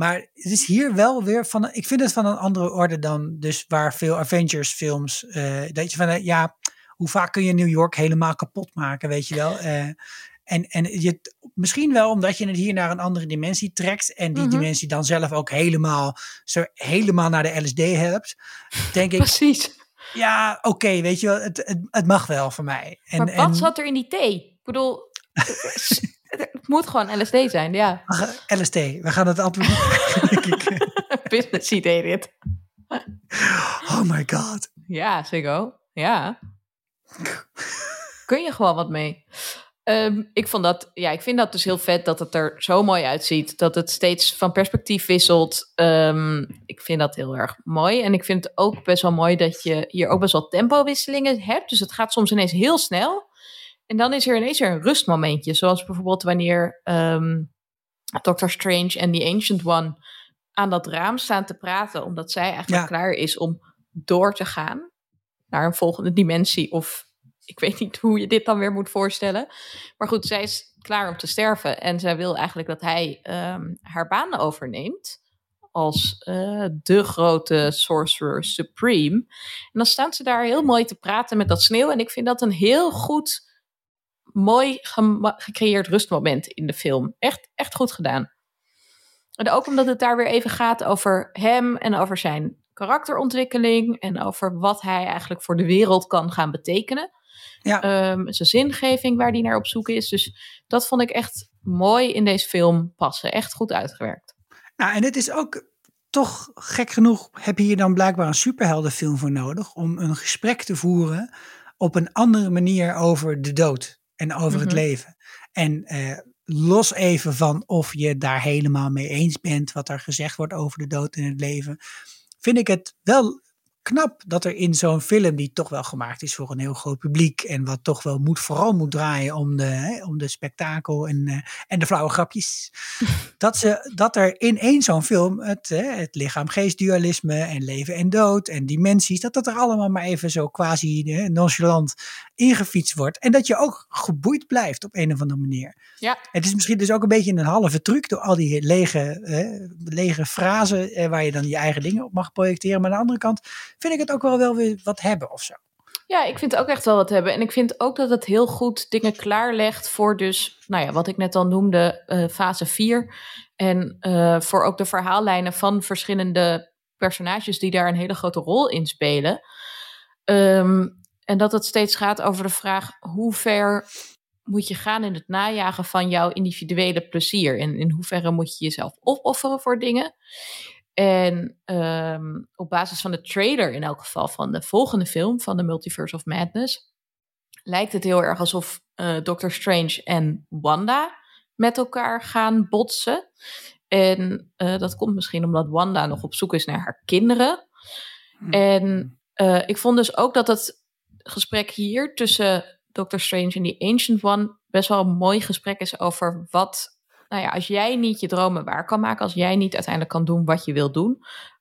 Maar het is hier wel weer van, ik vind het van een andere orde dan dus waar veel Avengers films, eh, dat je van, eh, ja, hoe vaak kun je New York helemaal kapot maken, weet je wel. Eh, en en je, misschien wel omdat je het hier naar een andere dimensie trekt en die Mhm. dimensie dan zelf ook helemaal, zo helemaal naar de LSD helpt, denk ik, Precies. Ja, oké, weet je wel, het, het, het, mag wel voor mij. En, maar wat en... zat er in die thee? Ik bedoel, [LAUGHS] het moet gewoon LSD zijn, ja. LSD, we gaan het altijd... [LAUGHS] Business idee dit. Oh my god. Ja, Siggo. Ja. Kun je gewoon wat mee. Ehm, ik, vond dat, ja, ik vind dat dus heel vet dat het er zo mooi uitziet. Dat het steeds van perspectief wisselt. Ehm, ik vind dat heel erg mooi. En ik vind het ook best wel mooi dat je hier ook best wel tempowisselingen hebt. Dus het gaat soms ineens heel snel. En dan is er ineens weer een rustmomentje. Zoals bijvoorbeeld wanneer um, Doctor Strange en The Ancient One aan dat raam staan te praten. Omdat zij eigenlijk klaar is om door te gaan naar een volgende dimensie. Of ik weet niet hoe je dit dan weer moet voorstellen. Maar goed, zij is klaar om te sterven. En zij wil eigenlijk dat hij um, haar baan overneemt. Als uh, de grote Sorcerer Supreme. En dan staan ze daar heel mooi te praten met dat sneeuw. En ik vind dat een heel goed, mooi gecreëerd rustmoment in de film. Echt, echt goed gedaan. En ook omdat het daar weer even gaat over hem en over zijn karakterontwikkeling. En over wat hij eigenlijk voor de wereld kan gaan betekenen. Ja. Um, zijn zingeving waar hij naar op zoek is. Dus dat vond ik echt mooi in deze film passen. Echt goed uitgewerkt. Nou, en het is ook toch gek genoeg heb je hier dan blijkbaar een superheldenfilm voor nodig om een gesprek te voeren op een andere manier over de dood en over het mhm. leven. En eh, los even van of je daar helemaal mee eens bent wat er gezegd wordt over de dood en het leven, vind ik het wel knap dat er in zo'n film, die toch wel gemaakt is voor een heel groot publiek. en wat toch wel moet, vooral moet draaien om de, hè, om de spektakel en, uh, en de flauwe grapjes. [LAUGHS] dat, ze, dat er in één zo'n film het, het lichaam-geest-dualisme en leven en dood en dimensies. dat dat er allemaal maar even zo quasi hè, nonchalant ingefietst wordt. En dat je ook geboeid blijft op een of andere manier. Ja. Het is misschien dus ook een beetje een halve truc door al die lege, lege frazen eh, waar je dan je eigen dingen op mag projecteren. Maar aan de andere kant vind ik het ook wel, wel weer wat hebben of zo. Ja, ik vind het ook echt wel wat hebben. En ik vind ook dat het heel goed dingen klaarlegt voor dus, nou ja, wat ik net al noemde, uh, fase 4. En uh, voor ook de verhaallijnen van verschillende personages die daar een hele grote rol in spelen. Um, en dat het steeds gaat over de vraag hoe ver moet je gaan in het najagen van jouw individuele plezier? En in hoeverre moet je jezelf opofferen voor dingen? En um, op basis van de trailer, in elk geval van de volgende film, van de Multiverse of Madness, lijkt het heel erg alsof uh, Doctor Strange en Wanda met elkaar gaan botsen. En uh, dat komt misschien omdat Wanda nog op zoek is naar haar kinderen. Hmm. En uh, ik vond dus ook dat het gesprek hier tussen Doctor Strange en die Ancient One best wel een mooi gesprek is over wat, nou ja, als jij niet je dromen waar kan maken, als jij niet uiteindelijk kan doen wat je wil doen,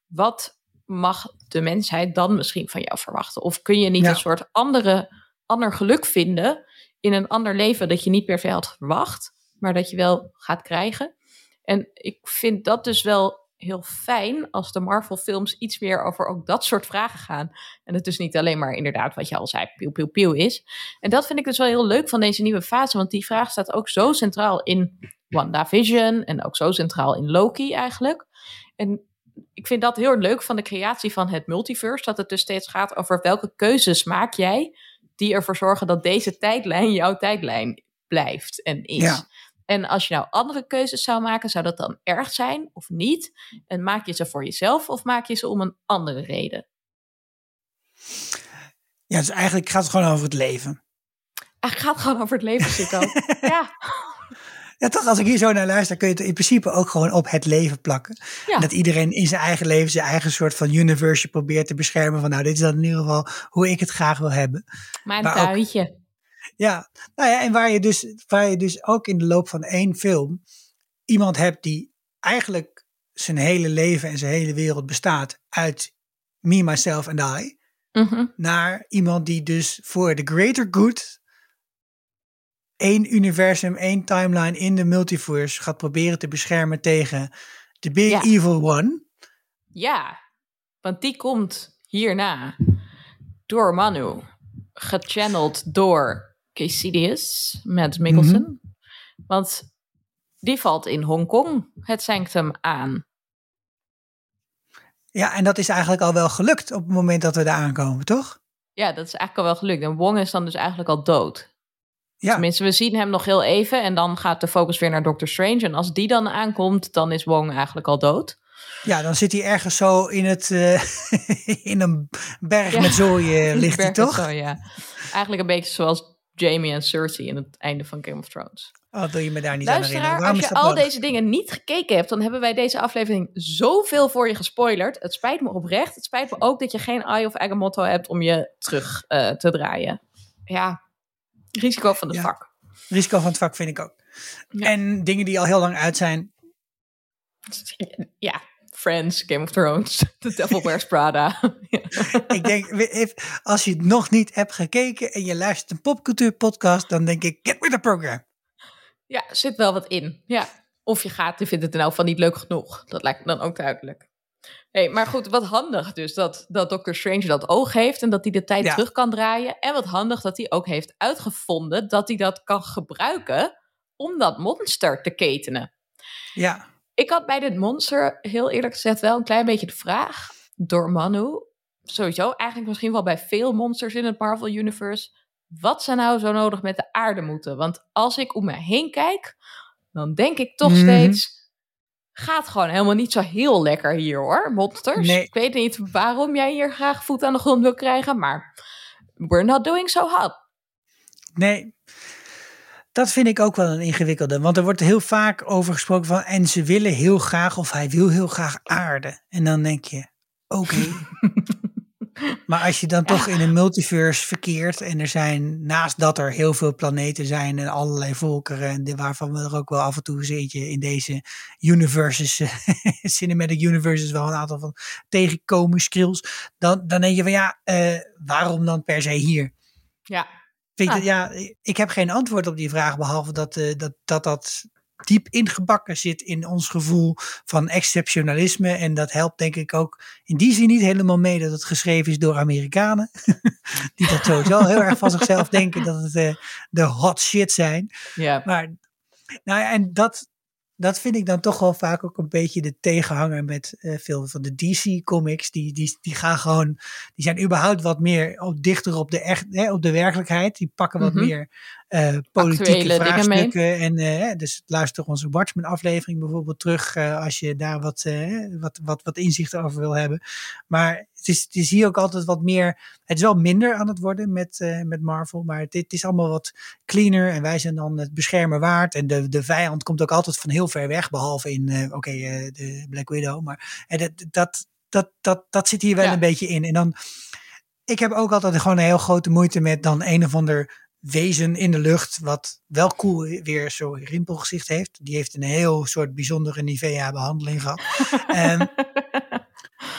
wat mag de mensheid dan misschien van jou verwachten? Of kun je niet een soort andere, ander geluk vinden in een ander leven dat je niet per se had verwacht, maar dat je wel gaat krijgen? En ik vind dat dus wel heel fijn als de Marvel-films iets meer over ook dat soort vragen gaan. En het dus niet alleen maar inderdaad wat je al zei, pieuw, pieuw is. En dat vind ik dus wel heel leuk van deze nieuwe fase, want die vraag staat ook zo centraal in WandaVision en ook zo centraal in Loki eigenlijk. En ik vind dat heel leuk van de creatie van het multiverse, dat het dus steeds gaat over welke keuzes maak jij die ervoor zorgen dat deze tijdlijn jouw tijdlijn blijft en is. Ja. En als je nou andere keuzes zou maken, zou dat dan erg zijn of niet? En maak je ze voor jezelf of maak je ze om een andere reden? Ja, dus eigenlijk gaat het gewoon over het leven. Eigenlijk gaat het gewoon over het leven, Chico. [LAUGHS] ja. Ja, toch, als ik hier zo naar luister, kun je het in principe ook gewoon op het leven plakken. Ja. dat iedereen in zijn eigen leven zijn eigen soort van universe probeert te beschermen. Van nou, dit is dan in ieder geval hoe ik het graag wil hebben. Mijn tuintje. Ja, nou ja, en waar je, dus, waar je dus ook in de loop van één film iemand hebt die eigenlijk zijn hele leven en zijn hele wereld bestaat uit me, myself en I. Mhm. Naar iemand die dus voor de greater good één universum, één timeline in de multiverse gaat proberen te beschermen tegen de big evil one. Ja, want die komt hierna door Manu, gechanneld door Casidius met Mikkelsen. Mhm. Want die valt in Hongkong het sanctum aan. Ja, en dat is eigenlijk al wel gelukt op het moment dat we daar aankomen, toch? Ja, dat is eigenlijk al wel gelukt. En Wong is dan dus eigenlijk al dood. Ja. Tenminste, we zien hem nog heel even en dan gaat de focus weer naar Doctor Strange. En als die dan aankomt, dan is Wong eigenlijk al dood. Ja, dan zit hij ergens zo in, het, uh, [LAUGHS] in een berg Ja. met zooi, uh, ligt hij toch? Zo, ja. Eigenlijk een beetje zoals Jamie en Cersei in het einde van Game of Thrones. Oh, wil je me daar niet aan herinneren? Luisteraar, Waarom als je al nodig? deze dingen niet gekeken hebt, dan hebben wij deze aflevering zoveel voor je gespoilerd. Het spijt me oprecht. Het spijt me ook dat je geen Eye of Agamotto hebt om je terug eh, te draaien. Ja, risico van het Ja. vak. Risico van het vak vind ik ook. Ja. En dingen die al heel lang uit zijn. Ja, Friends, Game of Thrones, [LAUGHS] The Devil Wears Prada. [LAUGHS] Ja. ik denk, als je het nog niet hebt gekeken en je luistert een popcultuur podcast, dan denk ik, get with the program. Ja, zit wel wat in. Ja. Of je gaat, je vindt het in elk geval niet leuk genoeg. Dat lijkt me dan ook duidelijk. Hey, maar goed, wat handig dus dat, dat Doctor Strange dat oog heeft en dat hij de tijd Ja. terug kan draaien. En wat handig dat hij ook heeft uitgevonden dat hij dat kan gebruiken om dat monster te ketenen. Ja, Ik had bij dit monster heel eerlijk gezegd wel een klein beetje de vraag door Manu. Sowieso eigenlijk misschien wel bij veel monsters in het Marvel Universe. Wat ze nou zo nodig met de aarde moeten. Want als ik om me heen kijk, dan denk ik toch Mhm. steeds... Gaat gewoon helemaal niet zo heel lekker hier hoor, monsters. Nee. Ik weet niet waarom jij hier graag voet aan de grond wil krijgen, maar we're not doing so hot. nee. Dat vind ik ook wel een ingewikkelde. Want er wordt heel vaak over gesproken van. En ze willen heel graag, of hij wil heel graag aarde. En dan denk je, oké. [LAUGHS] maar als je dan toch in een multiverse verkeert. En er zijn, naast dat er heel veel planeten zijn. En allerlei volkeren. En waarvan we er ook wel af en toe eens eentje in deze universes. [LAUGHS] cinematic universes wel een aantal van tegenkomen. Skrills. Dan, dan denk je van ja, eh, waarom dan per se hier? Ja, Vind je Ah. ja, ik heb geen antwoord op die vraag, behalve dat eh, dat, dat, dat diep ingebakken zit in ons gevoel van exceptionalisme. En dat helpt denk ik ook in die zin niet helemaal mee dat het geschreven is door Amerikanen. [LAUGHS] die dat sowieso heel erg van zichzelf [LAUGHS] denken dat het eh, de hot shit zijn. ja. Maar, nou ja, en dat, dat vind ik dan toch wel vaak ook een beetje de tegenhanger met eh, veel van de DC-comics. Die, die, die gaan gewoon, die zijn überhaupt wat meer op, dichter op de, echt, hè, op de werkelijkheid. Die pakken wat Mhm. meer eh, politieke Actuele vraagstukken. En eh, dus luister onze Watchmen-aflevering bijvoorbeeld terug eh, als je daar wat, wat, wat, wat inzicht over wil hebben. Maar het is, het is hier ook altijd wat meer. Het is wel minder aan het worden met, met Marvel. Maar het, het is allemaal wat cleaner. En wij zijn dan het beschermen waard. En de, de vijand komt ook altijd van heel ver weg. Behalve in, oké, de Black Widow. Maar dat, dat, dat, dat, dat zit hier wel Ja. een beetje in. En dan. Ik heb ook altijd gewoon een heel grote moeite met dan een of ander wezen in de lucht. Wat wel cool weer zo'n rimpelgezicht heeft. Die heeft een heel soort bijzondere Nivea behandeling gehad. [LAUGHS] Ehm,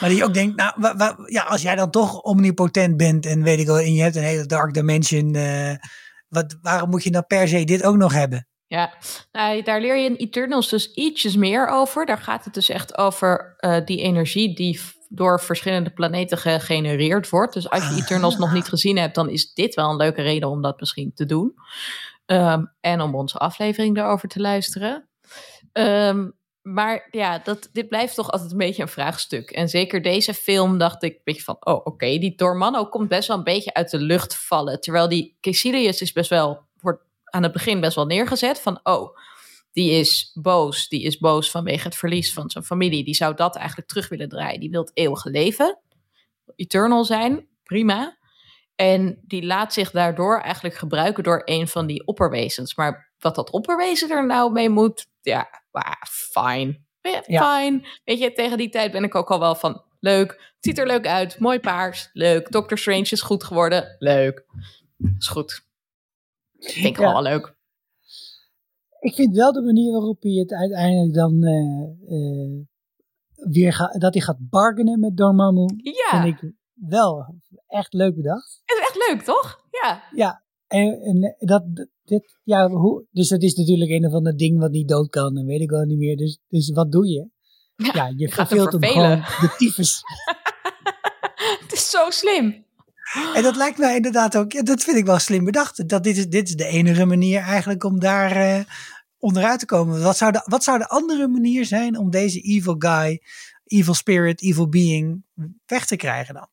maar die ook denkt, nou, wa- wa- ja, als jij dan toch omnipotent bent en weet ik wel, en je hebt een hele dark dimension, eh, wat, waarom moet je dan per se dit ook nog hebben? Ja, nou, daar leer je in Eternals dus ietsjes meer over. Daar gaat het dus echt over eh, die energie die door verschillende planeten gegenereerd wordt. Dus als je Eternals nog niet gezien hebt, dan is dit wel een leuke reden om dat misschien te doen. Ehm, en om onze aflevering daarover te luisteren. Ehm, maar ja, dat, dit blijft toch altijd een beetje een vraagstuk. En zeker deze film dacht ik een beetje van... oh, oké, die Dormammu komt best wel een beetje uit de lucht vallen. Terwijl die Caecilius is best wel... wordt aan het begin best wel neergezet van... oh, die is boos. Die is boos vanwege het verlies van zijn familie. Die zou dat eigenlijk terug willen draaien. Die wil het eeuwige leven. Eternal zijn, prima. En die laat zich daardoor eigenlijk gebruiken door een van die opperwezens. Maar wat dat opperwezen er nou mee moet, ja, ah, Ja. Fine. Weet je, tegen die tijd ben ik ook al wel van, leuk. Het ziet er leuk uit, mooi paars, leuk. Doctor Strange is goed geworden, leuk. Is goed. Ik denk Ja. wel leuk. Ik vind wel de manier waarop hij het uiteindelijk dan eh, eh, weer gaat, dat hij gaat bargainen met Dormammu, Ja, vind ik wel echt leuk bedacht. het is echt leuk, toch? Ja. Ja, en, en dat, dit, ja, hoe, dus dat is natuurlijk een of ander ding wat niet dood kan en weet ik wel niet meer. Dus, dus wat doe je? Ja, Ja, je gaat hem verveelt hem vervelen. gewoon de tyfus. [LAUGHS] Het is zo slim. En dat lijkt mij inderdaad ook, ja, dat vind ik wel slim bedacht. Dat dit, is, dit is de enige manier eigenlijk om daar eh, onderuit te komen. Wat zou, de, wat zou de andere manier zijn om deze evil guy evil spirit, evil being weg te krijgen dan?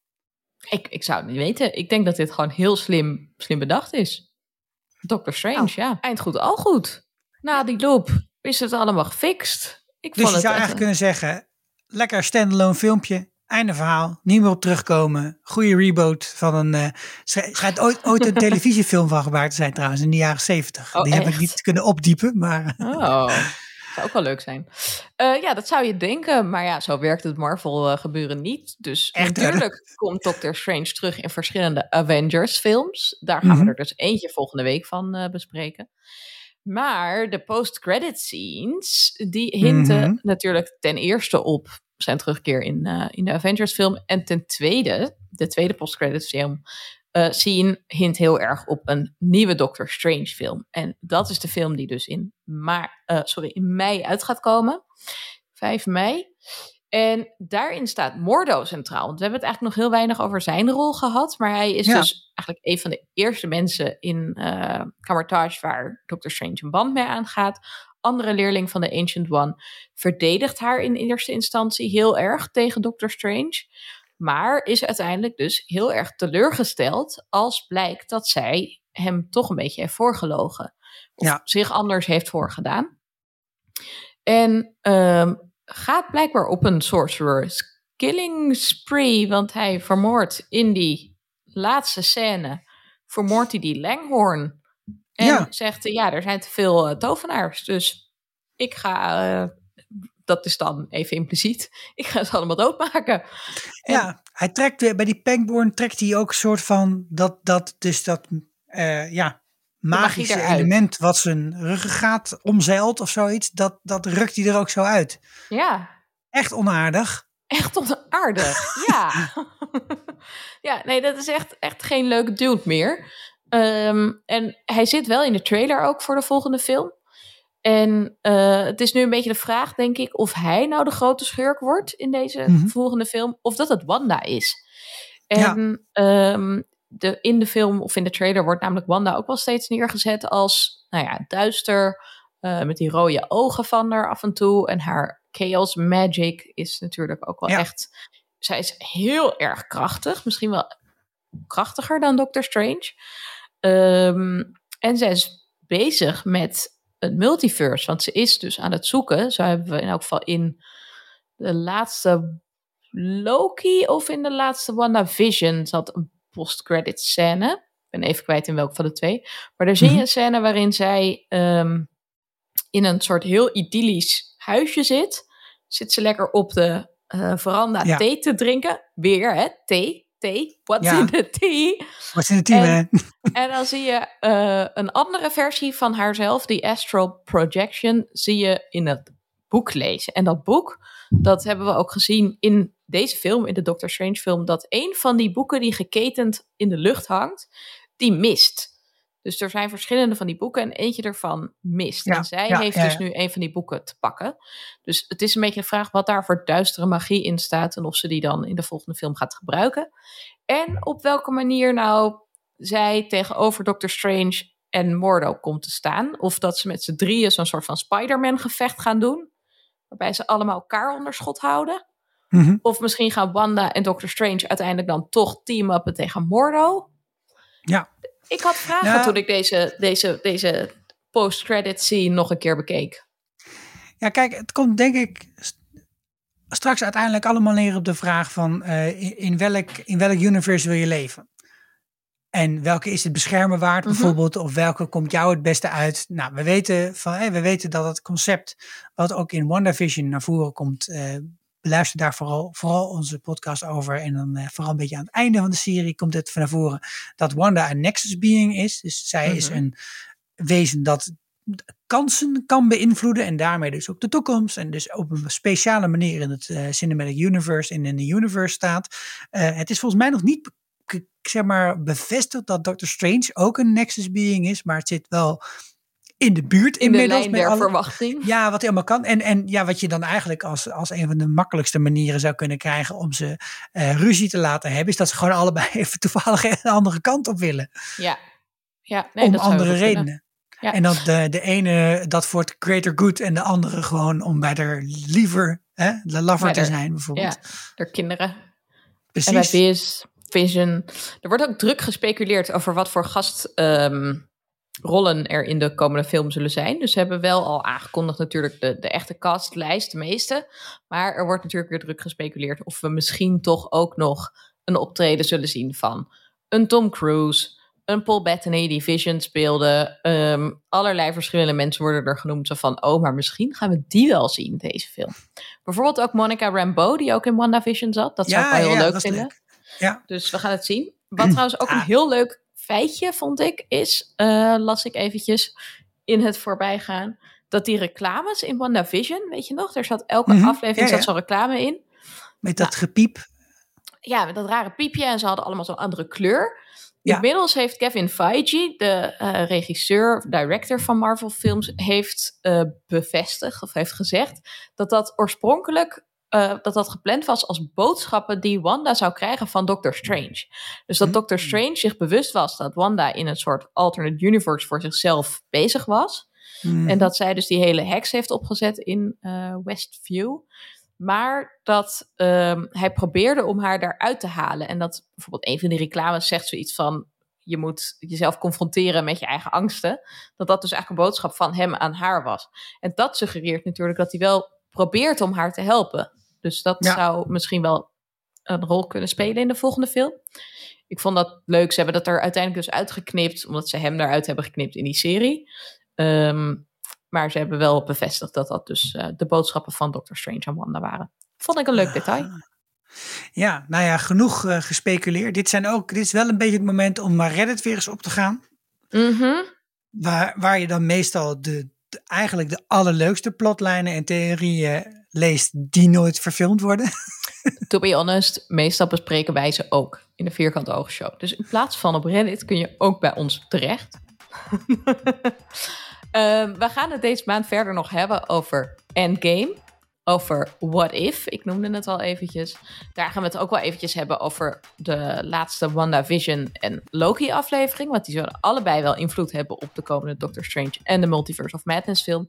Ik, ik zou het niet weten. Ik denk dat dit gewoon heel slim, slim bedacht is. Doctor Strange, Oh. ja. Eind goed, al goed. Na die loop is het allemaal gefixt. Ik Dus vond je het zou echt eigenlijk kunnen zeggen, lekker standalone filmpje, einde verhaal, niet meer op terugkomen. Goede reboot van een, schijnt ooit, ooit een [LAUGHS] televisiefilm van gemaakt te zijn trouwens, in de jaren zeventig. Oh, Die heb ik niet kunnen opdiepen, maar Oh, zou ook wel leuk zijn. Eh, ja, dat zou je denken. Maar ja, zo werkt het Marvel eh, gebeuren niet. Dus Echt, hè? natuurlijk komt Doctor Strange terug in verschillende Avengers films. Daar gaan Mhm. we er dus eentje volgende week van bespreken. Maar de post-credit scenes, die hinten Mhm. natuurlijk ten eerste op zijn terugkeer in, eh, in de Avengers film. En ten tweede, de tweede post-credit film, scene hint heel erg op een nieuwe Doctor Strange film. En dat is de film die dus in, ma eh, sorry, in mei uit gaat komen. 5 mei. En daarin staat Mordo centraal. Want we hebben het eigenlijk nog heel weinig over zijn rol gehad. Maar hij is Ja. dus eigenlijk een van de eerste mensen in eh Camartage waar Doctor Strange een band mee aangaat. Andere leerling van de Ancient One verdedigt haar in eerste instantie heel erg tegen Doctor Strange. Maar is uiteindelijk dus heel erg teleurgesteld als blijkt dat zij hem toch een beetje heeft voorgelogen. Of Ja. zich anders heeft voorgedaan. En ehm, gaat blijkbaar op een sorcerer's killing spree. Want hij vermoordt in die laatste scène, vermoordt hij die Langhorn. En Ja. zegt, eh, ja, er zijn te veel eh, tovenaars. Dus ik ga, eh, dat is dan even impliciet, [LAUGHS] ik ga ze allemaal doodmaken. En- ja, hij trekt bij die Pangborn trekt hij ook een soort van dat, dat dus dat ja, magische element wat zijn ruggengraat omzeilt of zoiets, dat, dat rukt hij er ook zo uit. Ja, Echt onaardig. Echt onaardig, ja. [LAUGHS] [LAUGHS] ja, nee, dat is echt, echt geen leuke dude meer. Ehm, en hij zit wel in de trailer ook voor de volgende film. En eh, het is nu een beetje de vraag, denk ik, of hij nou de grote schurk wordt in deze Mhm. volgende film, of dat het Wanda is. En ehm, de, in de film of in de trailer wordt namelijk Wanda ook wel steeds neergezet als, nou ja, duister, eh, met die rode ogen van haar af en toe. En haar chaos magic is natuurlijk ook wel Ja. echt, zij is heel erg krachtig, misschien wel krachtiger dan Doctor Strange. Ehm, en zij is bezig met het multiverse, want ze is dus aan het zoeken. Zo hebben we in elk geval in de laatste Loki of in de laatste WandaVision zat een post-credit scène. Ik ben even kwijt in welke van de twee. Maar daar zie je Mhm. een scène waarin zij ehm, in een soort heel idyllisch huisje zit. Zit ze lekker op de eh, veranda Ja. thee te drinken. Weer, hè? Thee. Thee. What's Ja. in the tea? Wat is in het team, En- hè? [LAUGHS] En dan zie je eh, een andere versie van haarzelf, die Astral Projection, zie je in het boek lezen. En dat boek, dat hebben we ook gezien in deze film, in de Doctor Strange film, dat een van die boeken die geketend in de lucht hangt, die mist. Dus er zijn verschillende van die boeken en eentje ervan mist. Ja, en zij ja, heeft ja, dus nu een van die boeken te pakken. Dus het is een beetje de vraag wat daar voor duistere magie in staat en of ze die dan in de volgende film gaat gebruiken. En op welke manier nou zij tegenover Doctor Strange en Mordo komt te staan. Of dat ze met z'n drieën zo'n soort van Spider-Man gevecht gaan doen. Waarbij ze allemaal elkaar onder schot houden. Mhm. Of misschien gaan Wanda en Doctor Strange uiteindelijk dan toch team-uppen tegen Mordo. Ja. Ik had vragen Ja. toen ik deze, deze, deze post-credit scene nog een keer bekeek. Ja, kijk, het komt denk ik st- straks uiteindelijk allemaal neer op de vraag van eh, in, welk, in welk universe wil je leven? En welke is het beschermen waard Mhm. bijvoorbeeld? Of welke komt jou het beste uit? Nou, we weten, van, we weten dat het concept wat ook in WandaVision naar voren komt. eh beluister daar vooral, vooral onze podcast over. En dan eh, vooral een beetje aan het einde van de serie komt het naar voren. Dat Wanda een Nexus Being is. Dus zij is Mhm. een wezen dat kansen kan beïnvloeden en daarmee dus ook de toekomst en dus op een speciale manier in het eh, Cinematic Universe en in de universe staat. Eh, het is volgens mij nog niet zeg maar bevestigd dat Doctor Strange ook een Nexus Being is, maar het zit wel in de buurt In de inmiddels. lijn met der alle- verwachting. [LAUGHS] ja, wat helemaal kan. En, en ja, wat je dan eigenlijk als, als een van de makkelijkste manieren zou kunnen krijgen om ze eh, ruzie te laten hebben, is dat ze gewoon allebei [LAUGHS] even toevallig een andere kant op willen Ja, ja nee, om dat zou andere redenen. Ja. En dat de, de ene dat voor het greater good en de andere gewoon om bij de liever hè, de lover te zijn bijvoorbeeld. Ja, er kinderen. Precies. En bij Viz, Vision. Er wordt ook druk gespeculeerd over wat voor gastrollen er in de komende film zullen zijn. Dus ze hebben wel al aangekondigd natuurlijk de, de echte castlijst, de meeste. Maar er wordt natuurlijk weer druk gespeculeerd of we misschien toch ook nog een optreden zullen zien van een Tom Cruise, een Paul Bettany die Vision speelde. Ehm, allerlei verschillende mensen worden er genoemd. Zo van, oh, maar misschien gaan we die wel zien, deze film. Bijvoorbeeld ook Monica Rambeau, die ook in WandaVision zat. Dat zou ik wel heel ja, leuk vinden. leuk. Ja. Dus we gaan het zien. Wat [CLEARS THROAT] trouwens ook een heel leuk feitje, vond ik, is, eh, las ik eventjes in het voorbijgaan, dat die reclames in WandaVision, weet je nog, er zat elke Mhm. aflevering Ja, ja. zat zo'n reclame in. Met dat gepiep. Ja, met dat rare piepje en ze hadden allemaal zo'n andere kleur. Ja. Inmiddels heeft Kevin Feige, de eh, regisseur, director van Marvel films, heeft eh, bevestigd of heeft gezegd dat dat oorspronkelijk eh, dat dat gepland was als boodschappen die Wanda zou krijgen van Doctor Strange. Dus dat Hmm. Doctor Strange zich bewust was dat Wanda in een soort alternate universe voor zichzelf bezig was. Mhm. En dat zij dus die hele hex heeft opgezet in eh, Westview. Maar dat ehm, hij probeerde om haar daaruit te halen. En dat bijvoorbeeld een van die reclames zegt zoiets van... je moet jezelf confronteren met je eigen angsten. Dat dat dus eigenlijk een boodschap van hem aan haar was. En dat suggereert natuurlijk dat hij wel probeert om haar te helpen. Dus dat Ja. zou misschien wel een rol kunnen spelen in de volgende film. Ik vond dat leuk. Ze hebben dat er uiteindelijk dus uitgeknipt... omdat ze hem eruit hebben geknipt in die serie. Ehm, maar ze hebben wel bevestigd dat dat dus eh, de boodschappen van Doctor Strange en Wanda waren. Vond ik een leuk detail. Ja, nou ja, genoeg eh, gespeculeerd. Dit, zijn ook, dit is wel een beetje het moment om naar Reddit weer eens op te gaan. Mhm. Waar, waar je dan meestal de- eigenlijk de allerleukste plotlijnen en theorieën leest die nooit verfilmd worden. [LAUGHS] To be honest, meestal bespreken wij ze ook in de Vierkante Ogen Show. Dus in plaats van op Reddit kun je ook bij ons terecht. [LAUGHS] Ehm, we gaan het deze maand verder nog hebben over Endgame. Over What If, ik noemde het al eventjes. Daar gaan we het ook wel eventjes hebben over de laatste WandaVision en Loki aflevering. Want die zullen allebei wel invloed hebben op de komende Doctor Strange en de Multiverse of Madness film.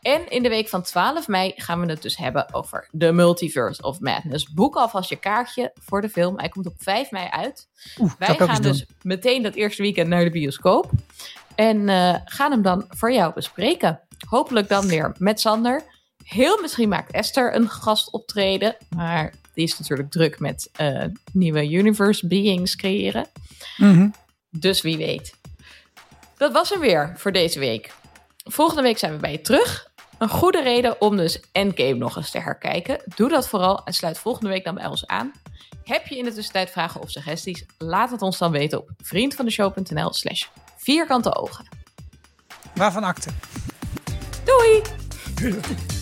En in de week van 12 mei gaan we het dus hebben over de Multiverse of Madness. Boek alvast je kaartje voor de film. Hij komt op 5 mei uit. Oeh, Wij gaan dus meteen dat eerste weekend naar de bioscoop. En eh, gaan hem dan voor jou bespreken. Hopelijk dan weer met Sander. Heel misschien maakt Esther een gastoptreden. Maar die is natuurlijk druk met eh, nieuwe universe beings creëren. Mhm. Dus wie weet. Dat was hem weer voor deze week. Volgende week zijn we bij je terug. Een goede reden om dus Endgame nog eens te herkijken. Doe dat vooral en sluit volgende week dan bij ons aan. Heb je in de tussentijd vragen of suggesties? Laat het ons dan weten op vriendvandeshow.nl slash vierkante ogen. Waarvan akte? Doei! [LAUGHS]